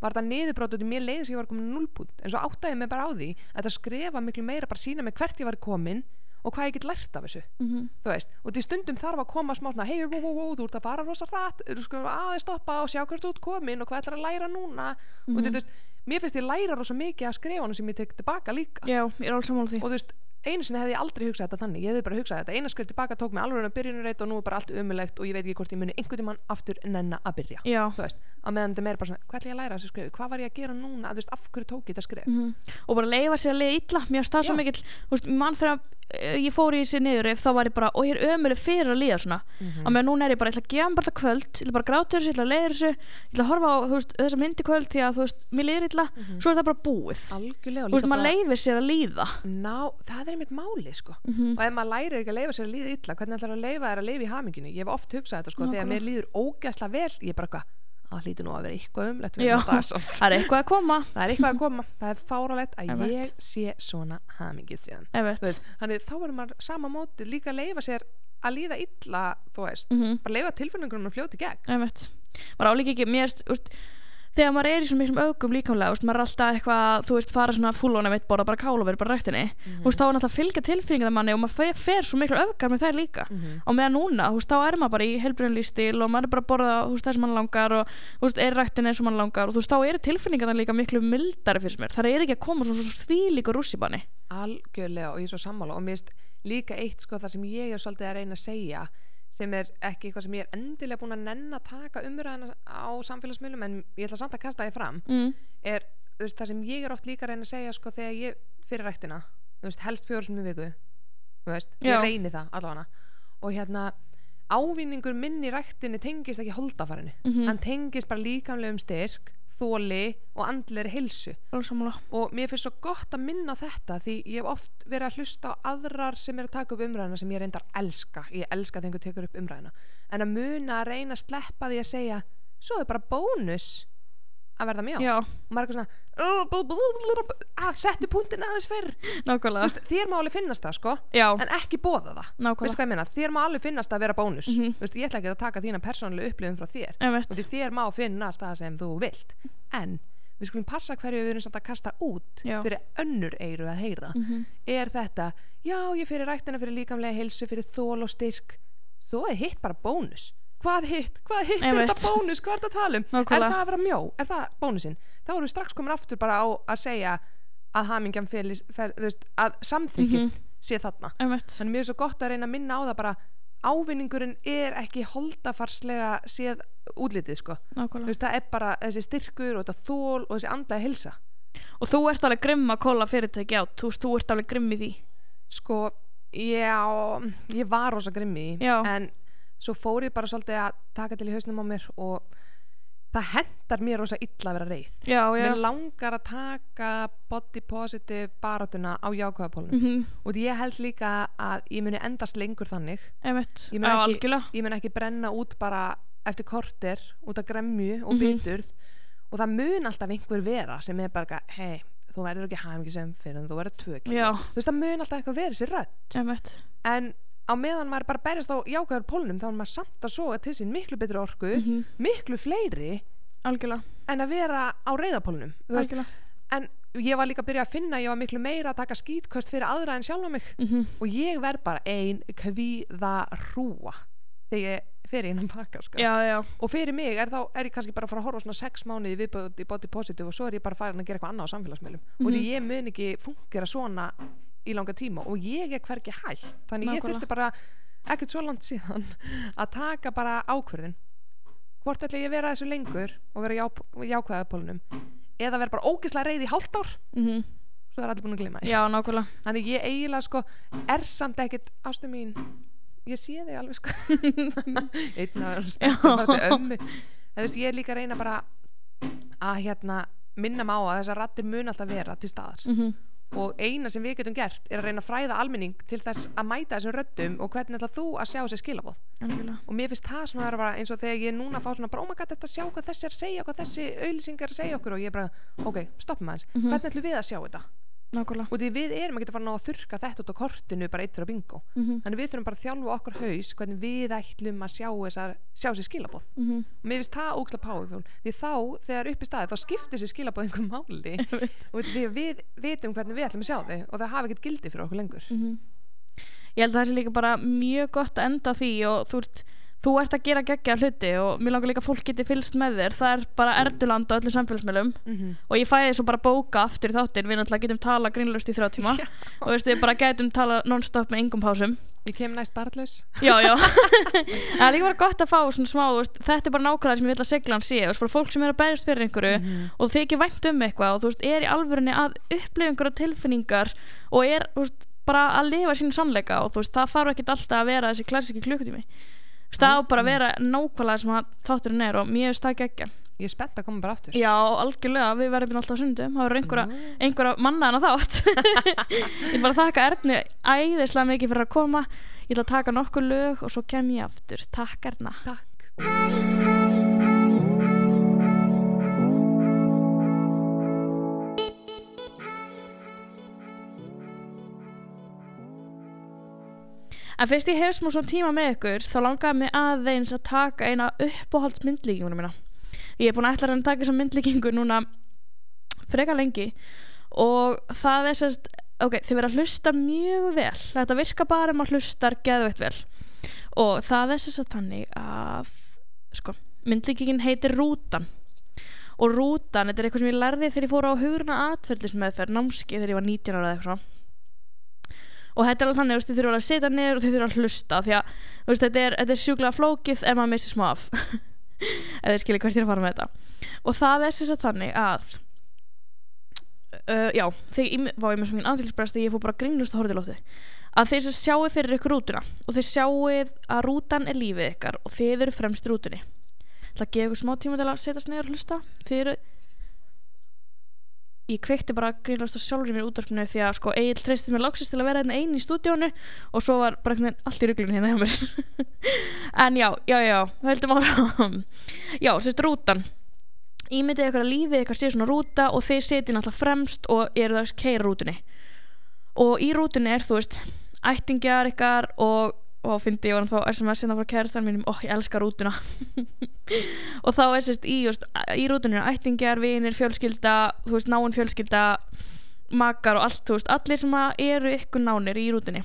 var þetta niðurbrót út í mér leiði sem ég var komin núlpút en svo áttaði ég mig bara á því að þetta skrefa miklu meira bara sína mig hvert ég var komin og hvað ég get lært af þessu Mhm. þú veist, og því stundum þarf að koma smá svona, hei, wow, wow, wow, þú ert að fara rosa rætt sko aðeins stoppa og sjá hvert þú ert komin og hvað ætlar að læra núna og Mhm. því, þú veist, mér finnst ég læra rosa mikið af skrefanum sem ég tek tilbaka líka. Já, ég er alveg sammála því. Og þú veist, einu sinni hefði ég aldrei hugsað þetta þannig. Ég hefði bara hugsað þetta, eina skrif tilbaka tók mig alveg að byrjunarreit og nú er bara allt umulegt og ég veit ekki hvort ég muni einhvern tímann aftur nenna að byrja. Já, þú veist, á meðan þetta er meira bara svona hvað ætla ég að læra þessu skrifi, hvað var ég að gera núna? Þú veist, af hverju tók ég þetta skrif Mhm. og bara leifa sér að leiða illa. Mér stað svo Já. mikill, veist, mann þegar eh, ég fór í þessi niður þá var ég bara og ég er ömuleg fyrir að líða svona. Mhm. og meðan núna er ég bara, ég ætla að gefa mér bara kvöld. Ég ætla bara að gráta þessu, ég ætla að leiða þessu ég ætla að horfa á veist, þessa myndi kvöld því að þú veist, mér líður illa, svo er það bara búið. Algjörlega og maður leifir sér að líða. Ná, það er einmitt máli sko. Mhm. og ef maður lærir ekki að leifa sér að líða illa hvernig ætlar að leifa þér að leifa í haminginu? Ég hef oft hugsað þetta sko, þegar Nákvæmlega. mér líður ógæsla vel. Ég er bara hvað, það hlýtur nú að vera eitthvað samt. það er eitthvað að koma. Það er eitthvað að koma, það er fáralegt að Einmitt. ég sé svona hamingið veist, þannig þá verður maður sama móti líka að leifa sér að líða illa þú veist, Mhm. bara leifa tilfinningunum að fljóta í gegn. Maður álíka ekki, mér veist, þegar maður er í svona miklum augum líkamlega úst, maður er alltaf eitthvað, þú veist, fara svona fullóna mitt borða bara kála og vera bara rættinni mm Mhm. þá er náttúrulega að fylgja tilfinningar manni og maður fer, fer svo miklu öfgar með þær líka Mhm. og meðan núna, þú veist, þá er maður bara í heilbrunn lífstíl og maður er bara að borða þú veist, það sem mann langar og þú veist, er rættin eins og mann langar og þú veist, þá eru tilfinningar líka miklu mildari fyrir mér, það er ekki að koma svona svo þvílíkur rússibanni algjörlega og ég er svo sammála sem ég er ekki eitthvað sem ég er endilega búin að nenn að taka umræðina á samfélagsmiðlum en ég ætla samt að kasta því fram mm. er veist, það sem ég er oft líka að reyna að segja sko þegar ég fyrir ræktina þú veist, helst fjóru sem í viku ég reyni það allavega og hérna ávinningur minn í ræktinni tengist ekki holdafarinu Mhm. hann tengist bara líkamlegum styrk þóli og alveg sammála og mér finnst svo gott að minna þetta því ég hef oft verið að hlusta á aðrar sem er að taka upp umræðina sem ég reyndar elska. Ég elska þegar einhver tekur upp umræðina en að muna að reyna að sleppa því að segja svo er bara bónus að verða mjó já, og maður er eitthvað svona "Ó, bú, bú, bú, bú, bú, að settu punktin aðeins fyrr. Nákvæmlega. Veist, þér má alveg finnast það sko já, en ekki bóða það. Veistu nákvæmlega hvað ég meina, þér má alveg finnast að vera bónus. Mhm. Þú veist, ég ætla ekki að taka þína persónulega upplifun frá þér. Einmitt. því þér má finnast það sem þú vilt. En við skulum passa hverju við erum samt að kasta út Já. fyrir önnur eiru að heyra. Mhm. er þetta, já ég fyrir ræktina fyrir líkamlega heilsu, fyrir þól og styrk. Svo er hitt bara bónus hvað hitt, hvað hitt er þetta bónus? Hvað er þetta að tala um, er það að vera mjó? Er það bónusinn, þá erum við strax komin aftur bara á að segja að hamingjan fyrir, að samþykið Mhm. sé þarna. Þannig mér er svo gott að reyna að minna á það bara ávinningurinn er ekki holdafarslega séð útlitið sko. Veist, það er bara þessi styrkur og þetta þól og þessi andlega hilsa og þú ert alveg grimm að kóla fyrirtæki á þú þú ert alveg grimm í því? Sko, já ég var rosa grimmi í því, en svo fór ég bara svolítið að taka til í hausnum á mér og það hendar mér rosa illa að vera reið. Já, já. mér langar að taka body positive baratuna á jákvæðapólunum mm og ég held líka að ég muni endast lengur þannig. Einmitt, Ég mun ekki- ég mun ekki brenna út bara eftir korter út af gremju og Mhm. biturð. Og það mun alltaf einhver vera sem er bara hei, þú verður ekki hafingisum fyrir en þú verður tvö kíló." já, þú veist það mun alltaf eitthvað vera sér einmitt. En á meðan maður bara berjast á jákvæður pólnum þá er maður samt að soga til sín miklu betri orku Mhm. miklu fleiri algjörlega, en að vera á algjörlega. En ég var líka að byrja að finna að ég var miklu meira að taka skítköst fyrir aðra en sjálfa mig. Mm og ég verð bara ein kvíða hrúa þegar ég fer innan sko. já, já, og fyrir mig er þá er ég kannski bara að fara að horfa á svona sex mánuði viðbúið í body positive og svo er ég bara farin að gera eitthvað annað á samfélagsmiðlum. Og því ég mun ekki fungera svona í langa tíma og ég er hvergi hægt þannig ég Nákvæmlega. þurfti bara ekkert svo langt síðan að taka bara ákverðin hvort ætla ég að vera þessu lengur og vera já, jákvæðapólunum eða vera bara ógislega reið í hálft ár. Mm svo er allir búin að glima því. Já, nákvæmlega. Þannig ég eiginlega sko er samt ekkert ástu mín ég sé þig alveg sko. Einn af ömmu. Þú veist ég er líka að reyna bara að hérna minna mig á að þessar rattir mun alltaf vera til staðar. Mm og eina sem við getum gert er að reyna að fræða almenning til þess að mæta þessum röddum og hvernig ætla þú að sjá þessi skilabóð og mér finnst það svona að vera eins og þegar ég er núna að fá svona bara oh my god þetta sjá hvað þessi er að segja hvað þessi auðlýsingar er að segja okkur og ég er bara ok, stoppum aðeins, Mhm. hvernig ætlum við að sjá þetta nákvæmlega. Og því við erum ekki að fara að ná að þurka þetta út á kortinu bara eitt fyrir bingo. Mm þannig við þurfum bara að þjálfa okkur haus hvernig við ætlum að sjá, þessar, sjá sér skilabóð -hmm. og mér finnst það ógslag powerful. Því þá þegar upp í staði þá skiptir sér skilabóð einhver máli. Og því við vitum hvernig við ætlum að sjá þau og það hafa ekkert gildi fyrir okkur lengur. Mhm. Ég held að það sé líka bara mjög gott að enda því og þú ert, þú ert að gera geggja hluti og mér langar líka að fólk geti fylgst með þér. Það er bara erduland á öllum samfélagsmiðlum. Mm -hmm. og ég fæði svo bara bóka aftur í þáttin við náttúrulega getum tala grínlust í þrjá tíma. Og veist við bara getum tala non-stop með engum pásum. Ég kem næst barðlaus já já. Það er líka bara gott að fá svona smá veist, þetta er bara nákvæmlega sem ég vil að seglan sé. Þú veist, bara fólk sem er að berjast fyrir einhverju Mhm. og þið ekki vænt um eitthvað og þú veist, er í alvörunni að og bara að lifa sínu sannleika og þú veist, það þarf ekkert alltaf að vera þessi klassiki klukkutími það á bara að vera nákvæmlega sem að þátturinn er og mér finnst það geggja ég er spennt að koma bara aftur. Já, algjörlega, við verðum alltaf á sundum. Það verður einhverja, einhverja manna en að þátt. Ég bara þakka Erni æðislega mikið fyrir að koma. Ég ætla að taka nokkur lög og svo kem ég aftur. Takk Erna. Takk En fyrst ég hef smá svona tíma með ykkur þá langaði mig aðeins að taka eina uppáhalds myndlíkingunum mína. Ég er búin að ætla að að taka þessa myndlíkingu núna freka lengi og það er sérst, ok, þið verða að hlusta mjög vel. Þetta virka bara um að hlustar geðveitt vel og það er sérst þannig að, sko, myndlíkingin heitir Rútan og Rútan, þetta er eitthvað sem ég lærði þegar ég fór á hugurna atferðlismeðferð námski þegar ég var 19 ára eða eitthvað og þetta er alveg þannig, veist, þið þurfa að setja niður og þið þurfa að hlusta því að veist, þetta, er, er sjúklega flókið ef maður missir smá af. Eða skilir hvert ég er að fara með þetta. Og það er sér satt þannig að uh, já, þegar ég var ég með svona aðtilsbreyst þegar ég fór bara grínlust að horfa til loftið. Að þeir sem sjáu fyrir ykkur rútuna og þeir sjáu að rútan er lífið ykkar og þið eru fremst í rútunni. Það að ykkur smá tíma til að setjast niður og hlusta þið eru ég kveikti bara grínlast á sjálfur mér útvarpinu því að sko Egil treysti mér loksist til að vera einn í stúdíónu og svo var bara einhvern veginn allt í ruglunni hérna hjá mér. En já, já, já, höldum áfram. Já, sérst rútan. Ímyndið ykkur að lífið ykkur sé svona rúta og þið setjið náttúrulega fremst og eru það að keira rútunni. Og í rútunni er þú veist ættingjar ykkar og og fyndi ég var að fá SMS hérna frá kærastan mínum. Og ég elska rútuna. Og þá er sérst í, just, í rútunni eru ættingjar, vinir, fjölskylda þú veist, náinn fjölskylda makar og allt, þú veist, allir sem að eru ykkur nánir í rútunni.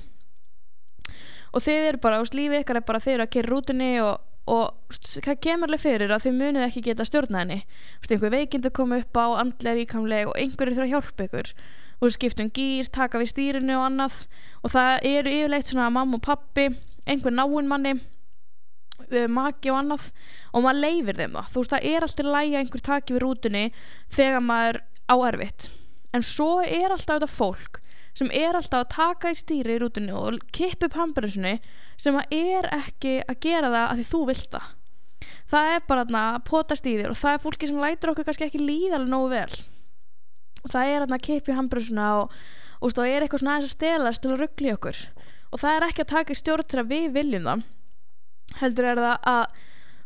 Og þið eru bara, þú veist, lífið ykkar er bara þið eru að kera rútunni og, og hvað kemur alveg fyrir að þið munið ekki geta stjórna henni. Þú veist, einhver veikindi koma upp á andlega ríkamleg og einhverju þurfa að hjálpa ykkur. Veist, skiptum gýr, taka við stýrinu og annað. Og það eru yfirleitt svona mamma og pappi, einhver náinn manni uh, maki og annað og maður leifir þeim það. Þú veist, það er alltaf lægi að einhver taki við rútunni þegar maður á erfitt. En svo er alltaf þetta fólk sem er alltaf að taka í stýri í rútunni og kippa upp hamburðinsunni sem að er ekki að gera það að því þú vilt það. Það er bara að potast í þér og það er fólki sem lætur okkur kannski ekki líðalega nógu vel. Og það er að kippa í hamburðinsuna og, og, og er eitthvað svona aðeins að stelast til að ruggli okkur og það er ekki að taka í stjórn til að við viljum það. Heldur er það að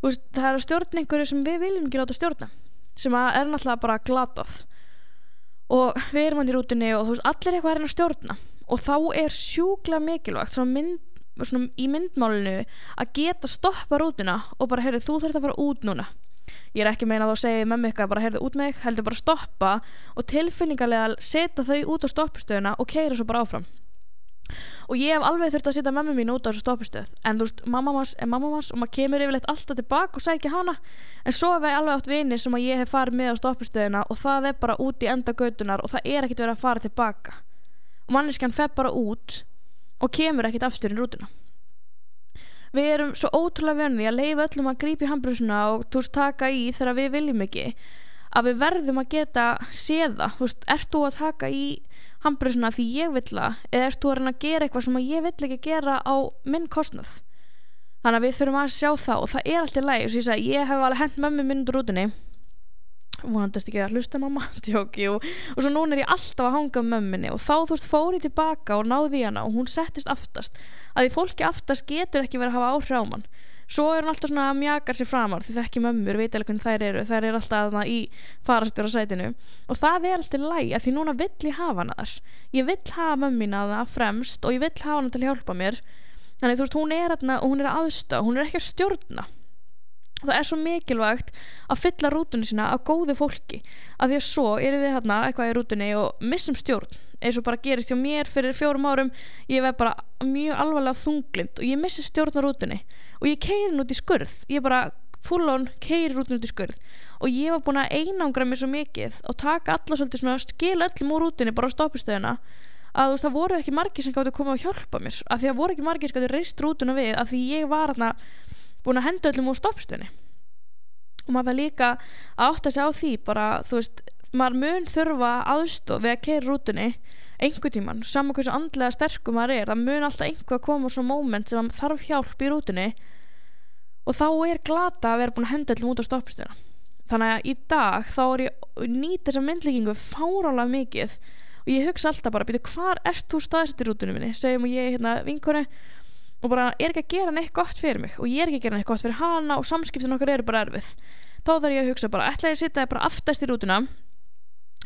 veist, það er að stjórna einhverju sem við viljum ekki láta stjórna. Sem að er náttúrulega bara glatað. Og við erum hann í rútunni og veist, allir eitthvað er hann að stjórna. Og þá er sjúklega mikilvægt svona, mynd, svona í myndmálinu að geta stoppa rútuna og bara, heyrðu, þú þarf að fara út núna. Ég er ekki að meina að þá segja með mig eitthvað bara, heyrðu, út með þig, heldur bara að stoppa og tilfinningarlega setja þau út á stoppustöðuna og keira svo bara áfram og ég hef alveg þurft að setja mömmu mín út á þessu stoppustöð en þú veist, mamma manns er mamma manns og maður kemur yfirleitt alltaf tilbaka og sækja hana. En svo hef ég alveg átt vini sem að ég hef farið með á stoppustöðina og það er bara út í enda götunar og það er ekkert verið að fara tilbaka og manneskjan fer bara út og kemur ekkert aftur í rútuna. Við erum svo ótrúlega vönði að leifa öllum að grípa í handbrúsuna og veist taka í þegar við viljum ekki að við verðum að geta séða, þú veist, ert þú að taka í handbrúsuna því ég vill það eða ert þú að reyna að gera eitthvað sem ég vill ekki gera á minn kostnað? Þannig að við þurfum að sjá það og það er alltaf læg og ég sagði, ég hef alveg hent mömmu minn úr rútunni. Vonandast ekki að hlusta mamma tjóki og, og svo núna er ég alltaf að hanga um mömminni og þá þú veist fór ég tilbaka og náði hana og hún settist aftast. Að því fólki aftast getur ekki verið að hafa áhrif á mann svo er hún alltaf svona að mjaka sér framar því þekki mömmur, veit alveg hvernig þær eru þær eru alltaf í farastjóra sætinu. Og það er alltaf læg að því núna vill ég hafa hana þar. Ég vill hafa mömmina það fremst og ég vill hafa hana til að hjálpa mér. Þannig þú veist hún er og hún er aðstöð hún er ekki að stjórna og það er svo mikilvægt að fylla rútunni sína á góðu fólki. Af því að svo erum við hérna eitthvað í rútunni og missum stjórn eins og bara gerist hjá mér fyrir fjórum árum. Ég veið bara mjög alvarlega þunglind og ég missi stjórn á rútunni. Og ég keiri út í skurð. Ég bara full on keiri rútunni út í skurð. Og ég var búin að einangra mig svo mikið og taka alla svolítið svona skil öllum úr rútunni bara á stoppustöðuna að þú veist það voru ekki margir sem gáttu að koma og hjálpa mér. Af því að voru ekki margir sem gáttu reist rútuna við af því ég var hérna búin að henda öllum úr stoppstöðni og maður það líka að átta sig á því bara þú veist maður mun þurfa aðstof við að keira rútunni einhver tíman, saman hversu andlega sterkum maður er, það mun alltaf einhver að koma svona móment sem maður þarf hjálp í rútunni. Og þá er glata að vera búin að henda öllum út á stoppstöðina þannig að í dag þá er ég nýtt þessa myndlíkingu fárálega mikið. Og ég hugsa alltaf bara, býtu hvar ert þú staðsett í rútunni minni, segjum og ég hérna vinkonu og bara er ekki að gera neitt gott fyrir mig? Og ég er ekki að gera neitt gott fyrir hana og samskiptin okkar eru bara erfið. Þá þarf ég að hugsa bara, ætla ég að sitja bara aftast í rútuna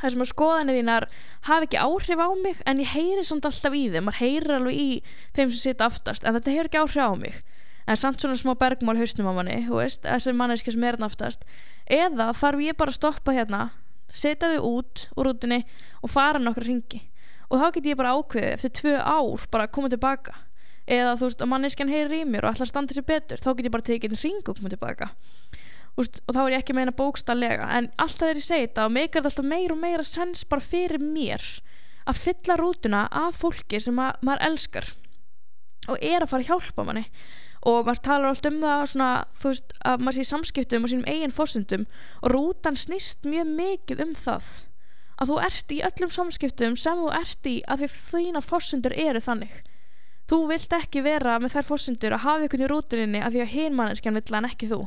þar sem að skoðanir þínar hafi ekki áhrif á mig en ég heyri samt alltaf í þeim maður heyrir alveg í þeim sem sitja aftast en þetta hefur ekki áhrif á mig. En samt svona smá bergmál hausnum á manni þessi manneski sem er hérna aftast. Eða þarf ég bara að stoppa hérna setja þau út úr rútunni og fara nokkru ringi og þá get ég bara ákveðið eftir tvö ár bara að koma tilbaka eða þú veist að manneskjan heyrir í mér og ætla að standa sér betur þá get ég bara tekið einn ring og koma tilbaka. Úst, og þá er ég ekki meina bókstallega en alltaf þegar ég segi þetta og meikar þetta alltaf meira og meira sens bara fyrir mér að fylla rútuna af fólki sem að, maður elskar og er að fara að hjálpa manni. Og maður talar alltaf um það svona, veist að maður sé samskiptum og sínum eigin fórsundum og rútan snýst mjög mikið um það. Að þú ert í öllum samskiptum sem þú ert í að því þína fórsundur eru þannig Þú vilt ekki vera með þær fórsendur að hafa ykkur í rútuninni að því að hinmanneskjan vill hann ekki þú.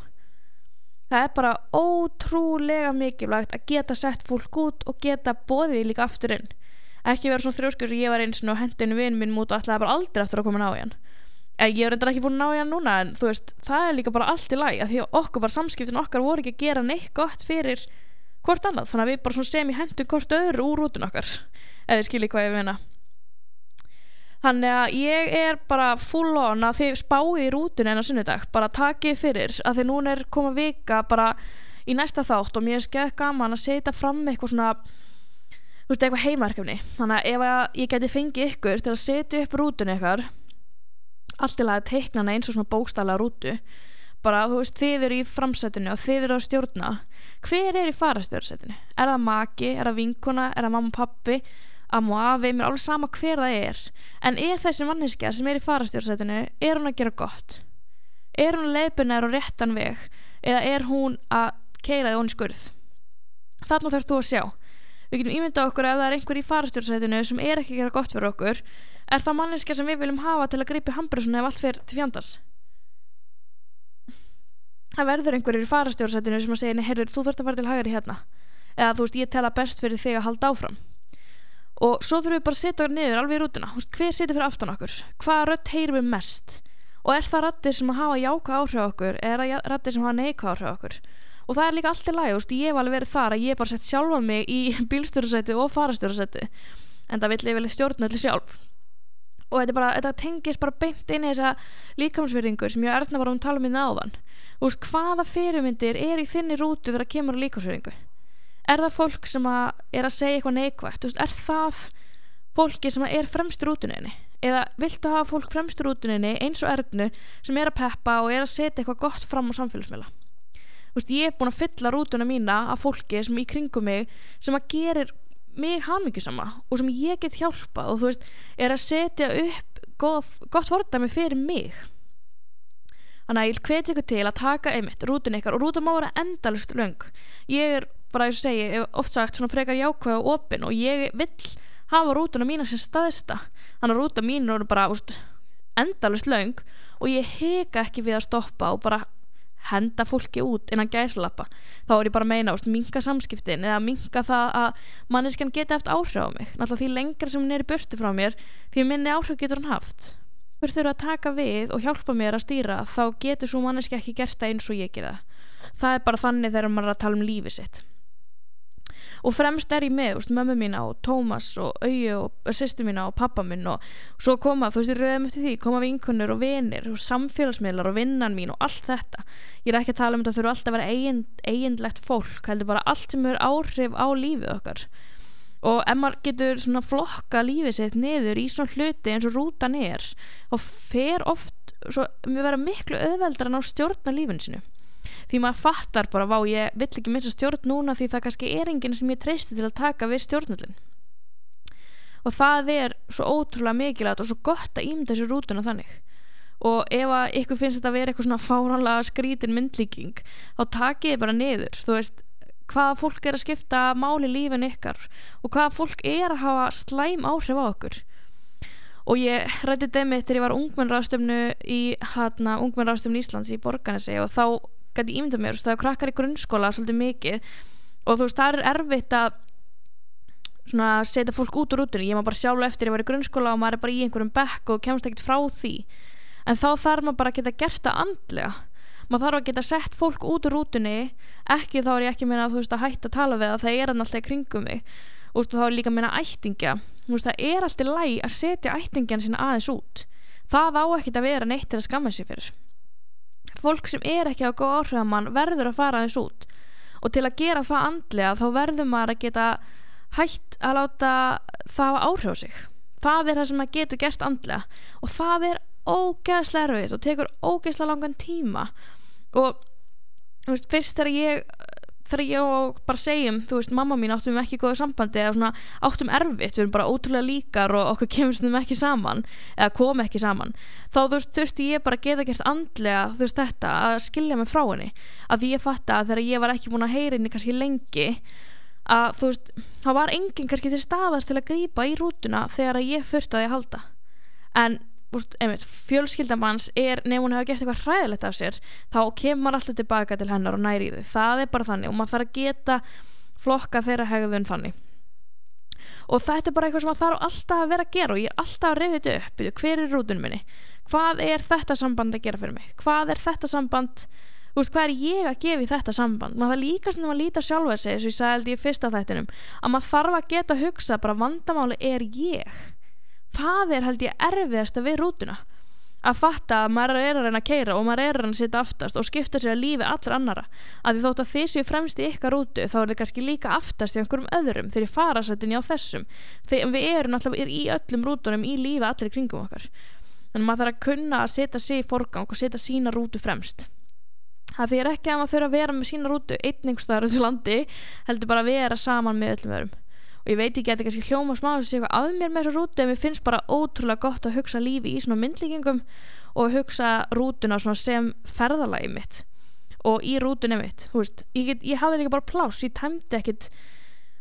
Það er bara ótrúlega mikilvægt að geta sett fólk út og geta bóðið líka aftur inn. Ekki vera svona þrjóskur sem ég var eins og hendinu vinn minn mút og ætlaði bara aldrei aftur að koma ná í hann. En ég er endur ekki búin að ná í hann núna en þú veist, það er líka bara allt í læg að því að okkur var samskiptin okkar voru ekki að gera neitt gott fyrir hvort annað. Þannig að við bara sem í hendum hvort öðru úr rútun okkar. Eða skilji hvað ég meina. Þannig að ég er bara full on að þið spáið í rútun en á sunnudag, bara takið fyrir að þið núna er komað vika bara í næsta þátt og mér er skeið gaman að setja fram eitthvað svona þú veist, eitthvað heimarkefni þannig að ef ég geti fengið ykkur til að setja upp rútun eitthvað allt í lagi teikna hana eins og svona bókstala rútu bara þú veist, þið eru í framsætinu og þið eru á stjórna hver er í farastjórnsætinu? Er það maki? Er það vinkona? Er það mamma og pappi? Amma og afi, mér er alveg sama hver það er. En er þessi manneskja sem er í farastjórnsætinu er hún að gera gott? Er hún að leiðbunna og réttan veg? Eða er hún að keira þig onni skurð? Þarna þarfst þú að sjá. Við getum ímyndað okkur ef það er einhver í farastjórnsætinu sem er ekki að gera gott fyrir okkur er það manneskja sem við viljum hafa til að grípi hambrusunni ef allt fyrir til fjandars það verður einhverjir í farastjórnsætinu sem að segja, heyrður, þú þurft að fara til hægri hérna. Eða þú veist, ég tela best fyrir þig að halda áfram og svo þurfum við bara að setja okkur niður alveg í rútuna, hver setja fyrir aftan okkur? Hvaða rött heyrum við mest? Og er það rættir sem hafa jáka áhrif okkur? Eða er það rættir sem hafa neika áhrif okkur? Og það er líka allt í lagi, ég hef alveg verið þar að ég bara sett sjálfa mig í bílstjórasæti og farastjórasæti. En það vill ég vel stjórnöldi sjálf. Og þetta, bara, þetta tengis bara beint inn í þessa líkamsverðingu sem ég erðna bara um að tala um í náðan hvaða fyrirmyndir er í þinni rútu þegar kemur á líkamsverðingu er það fólk sem að er að segja eitthvað neikvægt er það fólki sem er fremstur útuninni eða viltu hafa fólk fremstur útuninni eins og erðnu sem er að peppa og er að setja eitthvað gott fram á samfélagsmiðla? Ég er búin að fylla rútuna mína af fólki sem í kringum mig sem að gerir mig hafmyggjusama og sem ég get hjálpa og þú veist, er að setja upp gott, gott fordæmi fyrir mig. Þannig að ég hveti ykkur til að taka einmitt rútun ykkar og rútun má vera endalust löng. Ég er bara eins og segi, oft sagt svona frekar jákvæð og opinn og ég vill hafa rútuna mína sem staðista. Þannig að rúta mín eru bara úst, endalust laung og ég heka ekki við að stoppa og bara henda fólki út innan gæslappa þá er ég bara að meina, úst, minka samskiptin eða minka það að manneskjan geti haft áhrif á mig. Náttúrulega því lengra sem hún er í burtu frá mér því minni áhrif getur hann haft. Hver þurfa að taka við og hjálpa mér að stýra þá getur svo manneski ekki gert það eins og ég gera það. Er bara þannig þegar maður er að tala um lífi sitt og fremst er ég með, veist, mömmu mína og Tómas og Auju og sýstu mína og pappa minn og svo koma, þú veist, ég rauðum eftir því koma vinkunur og vinir og samfélagsmiðlar og vinnan mín og allt þetta. Ég er ekki að tala um þetta þurfa alltaf að vera eigin, eiginlegt fólk, heldur bara allt sem er áhrif á lífið okkar. Og ef maður getur svona flokka lífið sitt niður í svona hluti eins og rútan er og fer oft svo, mér vera miklu öðveldar en á stjórna lífinu sinu því maður fattar bara vá ég vill ekki missa stjórn núna því það kannski er enginn sem ég treysti til að taka við stjórnullin og það er svo ótrúlega mikilvægt og svo gott að ímynda þessu rútuna þannig. Og ef að ykkur finnst þetta að vera eitthvað svona fáránlega skrítin myndlíking þá takið bara niður. Þú veist hvaða fólk er að skipta máli lífin ykkar og hvaða fólk er að hafa slæm áhrif á okkur. Og ég rætti dæmi þegar ég var ungmennráðstöfnu í hérna ungmennráðstöfnu Íslands í Borganesi og þá gæti ímynda mér, það er krakkar í grunnskóla svolítið mikið og þú veist, það er erfitt að setja fólk út úr rútunni, ég má bara sjálf eftir ég var í grunnskóla og maður er bara í einhverjum bekk og kemst ekkert frá því. En þá þarf maður bara að geta gert það andlega. Maður þarf að geta sett fólk út úr rútunni. Ekki þá er ég ekki meina að veist að hætta að tala við það það er alltaf kringum mig. Og þá er líka að meina ættingja. Veist, það er alltaf læg að setja ættingjan sína aðeins út. Það á ekkert að vera neitt til að skamma sig fyrir fólk sem er ekki á góð áhrifamann verður að fara þess út. Og til að gera það andlega þá verður maður að geta hægt að láta það áhrif á sig. Það er það sem maður getur gert andlega. Og það er ógeðslega erfitt og tekur ógeðslega langan tíma. Og veist, fyrst þegar ég þegar ég og bara segjum, þú veist, mamma mín áttum ekki góða sambandi eða svona áttum erfitt við erum bara ótrúlega líkar og okkur svona ekki saman, eða kom ekki saman þá þú veist, þurfti ég bara geta gert andlega, þú veist, þetta, að skilja mig frá henni. Að ég fatta að þegar ég var ekki búin að heyra henni kannski lengi að þú veist, þá var enginn kannski til staðast til að grýpa í rútuna þegar ég þurfti að ég halda. En fjölskyldamanns er nefn hún hefur gert eitthvað hræðilegt af sér þá kemur alltaf tilbaka til hennar og næri þau. Það er bara þannig og maður þarf að geta flokka þeirra hegðun þannig. Og þetta er bara eitthvað sem maður þarf alltaf að vera að gera og ég er alltaf að rifja þetta upp. Hver er rútunum minni? Hvað er þetta samband að gera fyrir mig? Hvað er þetta samband veist, hvað er ég að gefa í þetta samband? Maður það líka sem að líta sjálfa sig eins og ég sagði í fyrsta þættinum að maður þarf að geta að hugsa bara vandamáli er ég það er held ég erfiðast að við rútuna. Að fatta að maður er að reyna að keira og maður er að reyna að sitja aftast og skipta sér að lífi allra annara að því þótt að þið séu fremst í ykkar rútu þá er þið kannski líka aftast í einhverjum öðrum þegar ég fara sættin í á þessum. Þegar við erum alltaf í öllum rútunum í lífi allir kringum okkar. Þannig maður þarf að kunna að setja sig í forgang og setja sína rútu fremst. Það því er ekki að maður þurfa að vera með sína rútu einningstæðar á þessu landi heldur bara að vera saman með öllum öðrum og ég veit ekki að þetta kannski hljóma smá að segja að mér með þessa rútu en mér finnst bara ótrúlega gott að hugsa lífi í svona myndlíkingum og hugsa rútuna sem ferðalagi mitt og í rútunni mitt. Veist, ég, get, ég hafði líka bara plás, ég tæmdi ekkit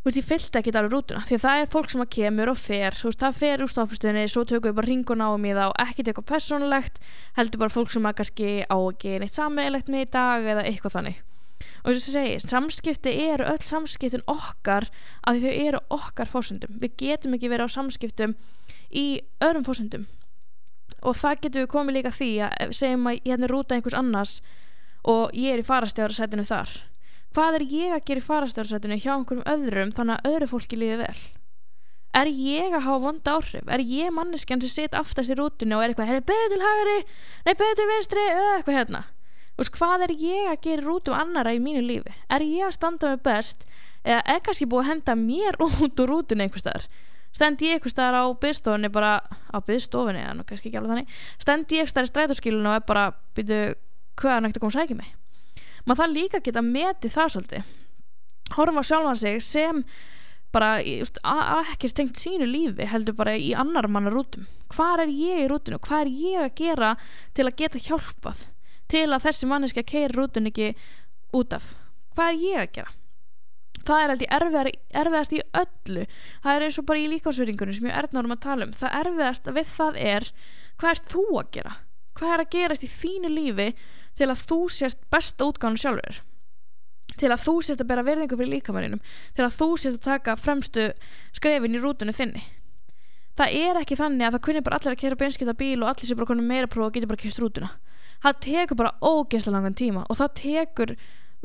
veist, ég fylgdi ekkit alveg rútuna því að það er fólk sem að kemur og fer veist, það fer úr stofnfustunni, svo tökum við bara ringun á mig þá ekkit eitthvað personlegt heldur bara fólk sem að kannski á ekki neitt sammeilegt með í dag eða eitthvað þannig og þess að segja, samskipti eru öll samskiptin okkar að þau eru okkar fósundum við getum ekki verið á samskiptum í öðrum fósundum og það getur við komið líka því að segjum að ég hérna rúta einhvers annars og ég er í farastjárasætinu þar. Hvað er ég að gera í farastjárasætinu hjá einhverjum öðrum þannig að öðru fólki líði vel? Er ég að hafa vond áhrif? Er ég manneskjan sem sitt aftast í rútinu og er eitthvað, er beður til hægri nei beður til vinstri, eða eitthvað hérna veist, hvað er ég að gera rútum annara í mínu lífi? Er ég að standa mig best? Eða er kannski búið að henda mér út úr rútun einhver staðar? Stend ég einhver staðar á byggstofunni bara á byggstofunni, nú kannski ekki alveg þannig. Stend ég einhver staðar í strætóskilinu og er bara byrju hvaða nægt að koma sækja mig? Maður það líka geta metið það svolítið. Horfa sjálfan sig sem bara ekkert tengt sínu lífi heldur bara í annar manna rútum. Hvað er ég í rútinu, hvað er ég að gera til að geta hjálpað til að þessi manneski að keira rútun ekki út af. Hvað er ég að gera? Það er ég erfiðast í öllu. Það er eins og bara í líkásvöringunum sem ég er erðnárum að tala um. Það erfiðast við það er hvað erst þú að gera? Hvað er að gerast í þínu lífi til að þú sést besta útgáðan sjálfur? Til að þú sést að bera verðingu fyrir líkamanninum. Til að þú sést að taka fremstu skrefin í rútunni þinni. Það er ekki þannig að það kunni bara allir að kera beinskipta bíl og allir sé bara konum meira próf og getur bara kert rútuna það tekur bara ógeðslega langan tíma og það tekur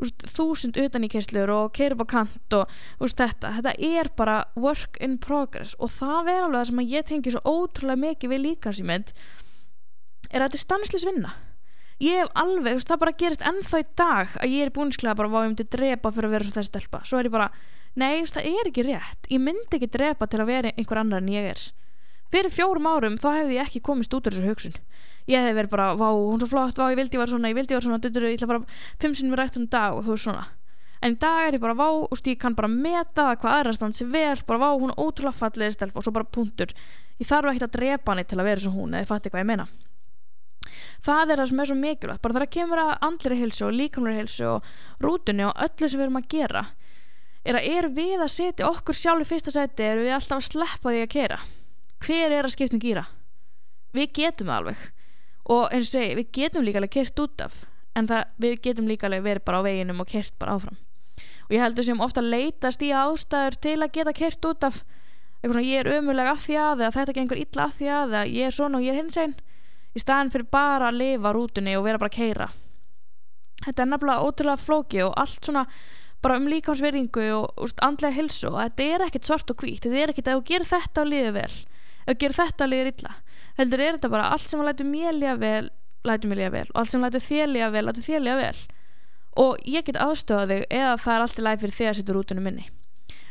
úst, þúsund utan í kerslur og upp á kant og úst, þetta, þetta er bara work in progress og það er alveg það sem ég tengi svo ótrúlega mikið við líkansýmynd er að þetta er stanslis vinna. Ég hef alveg, þú veist, það bara gerist ennþá í dag að ég er búinsklega bara hvað ég myndi drepa fyrir að vera svo þessi stelpa, svo er ég bara nei, þú veist, það er ekki rétt, ég myndi ekki drepa til að vera einhver annar en ég er. Fyrir fjórum árum þá hefði ég ekki komist út úr þessu hugsun ég hefði verið bara, vá, hún er svo flott, vá, ég vildi ég var svona ég vildi ég var svona, dutur, ég ætla bara fimm sinni með rættum dag og þú veist svona. En í dag er ég bara, vá, og ég kann bara meta það hvað aðra stansi vel, bara vá, hún er ótrúlega fallið stelp og svo bara punktur. Ég þarf ekki að drepa hann til að vera svo hún eða fatti hvað ég meina. Það er það sem er svo mikilvægt bara þegar kemur að andliri hilsu og líkamlega hilsu og rútunni og öllu sem við erum að gera er að er við að setja okkur sjálf í fyrsta seti er við alltaf að sleppa því að kera hver er að skiptum gýra við getum það alveg og eins og segi, við getum líka alveg kert út af en það, við getum líka alveg verið bara á veginum og kert bara áfram. Og ég heldur sem ofta leitast í ástæður til að geta kert út af eitthvað svona ég er ömulega af því að eða þetta gengur illa af því að eða ég er svona og ég er hins einn í staðin fyrir bara að lifa rútunni og vera bara að keira þetta er nefnilega ótrúlega flóki og allt svona bara um líkansverðingu og úst, andlega hilsu og þetta er ekkert svart og hvít þetta er ekkert að þú gerir þetta og liður vel þú gerir þetta og liður illa heldur er þetta bara allt sem að lætu mér líða vel lætu mér líða vel og allt sem lætu þér líða vel lætu þér líða vel. Og ég get aðstöða þig eða það er allt í læg fyrir því að setja rútunum minni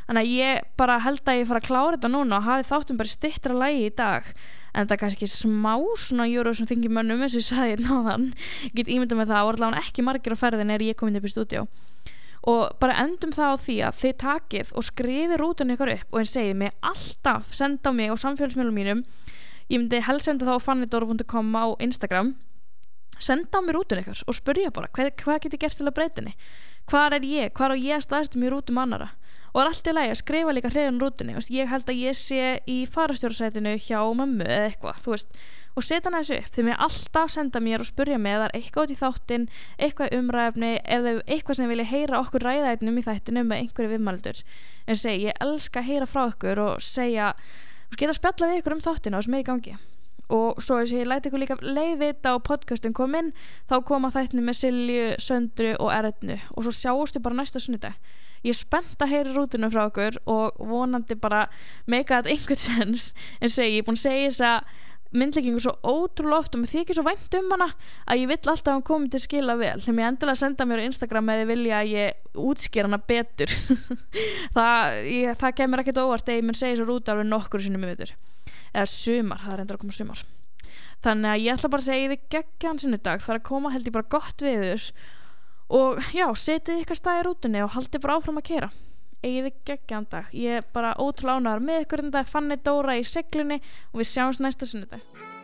þannig að ég bara held að ég fara að klára þetta núna og hafi þáttum bara stittra lægi í dag. En það er kannski smá svona sem þingir mönnum eins og ég sagði náðan get ímynda með það og allavega ekki margir á ferðin er ég komin upp í stúdjó og bara endum það á því að þið takið og skrifið rútun ykkur upp og einn segið mig alltaf senda á mig og samfélagsmiðlum mínum ég myndi helst senda þá á fannidor.com á Instagram. Senda á mig rútun ykkur og spurja bara hvað, hvað get ég gert til að breytinni hvað er ég, hvað er ég að staðstum í rútum annara og er allt í lagi að skrifa líka hreðun rútunni ég held að ég sé í farastjórnsætinu hjá mammu eða eitthvað og setja hann þessu upp þegar mér alltaf senda mér og spurja mig eða eitthvað út í þáttin eitthvað umræfni eða eitthvað sem vilja heyra okkur ræðætnum í þættinu með einhverju viðmaldur en segi ég elska að heyra frá okkur og segja og geta spjalla við ykkur um þáttina og sem er í gangi. Og svo þess að ég læti ykkur líka leiðvita á podcastum komin þá koma þættinu með Silju, Söndru og Erðnu og svo sjáustu bara næsta sunnudag. Ég er spennt að heyra rútinu frá okkur og vonandi bara make it einhvern sens en segi, ég er búin að segja þess að myndleggingu svo ótrúlega oft og mér þykir svo vænt um hana að ég vill alltaf að hann komi til skila vel. Þegar ég endilega senda mér á Instagram eða vilja að ég útsker hana betur. Það, ég, það kemur ekkert óvart eða ég mun segja svo rúta alveg nokkur sinni með betur eða sumar, það er endur að koma sumar. Þannig að ég ætla bara að segja þið geggja hann sinni dag það er að koma held ég bara gott viður og já, setið ykkar stað í rútunni og haldið bara áfram að kera eigið þið geggjan dag. Ég er bara ótrúlega ánægðar með ykkur en það er Fanny Dóra í seglunni og við sjáumst næsta sunnudag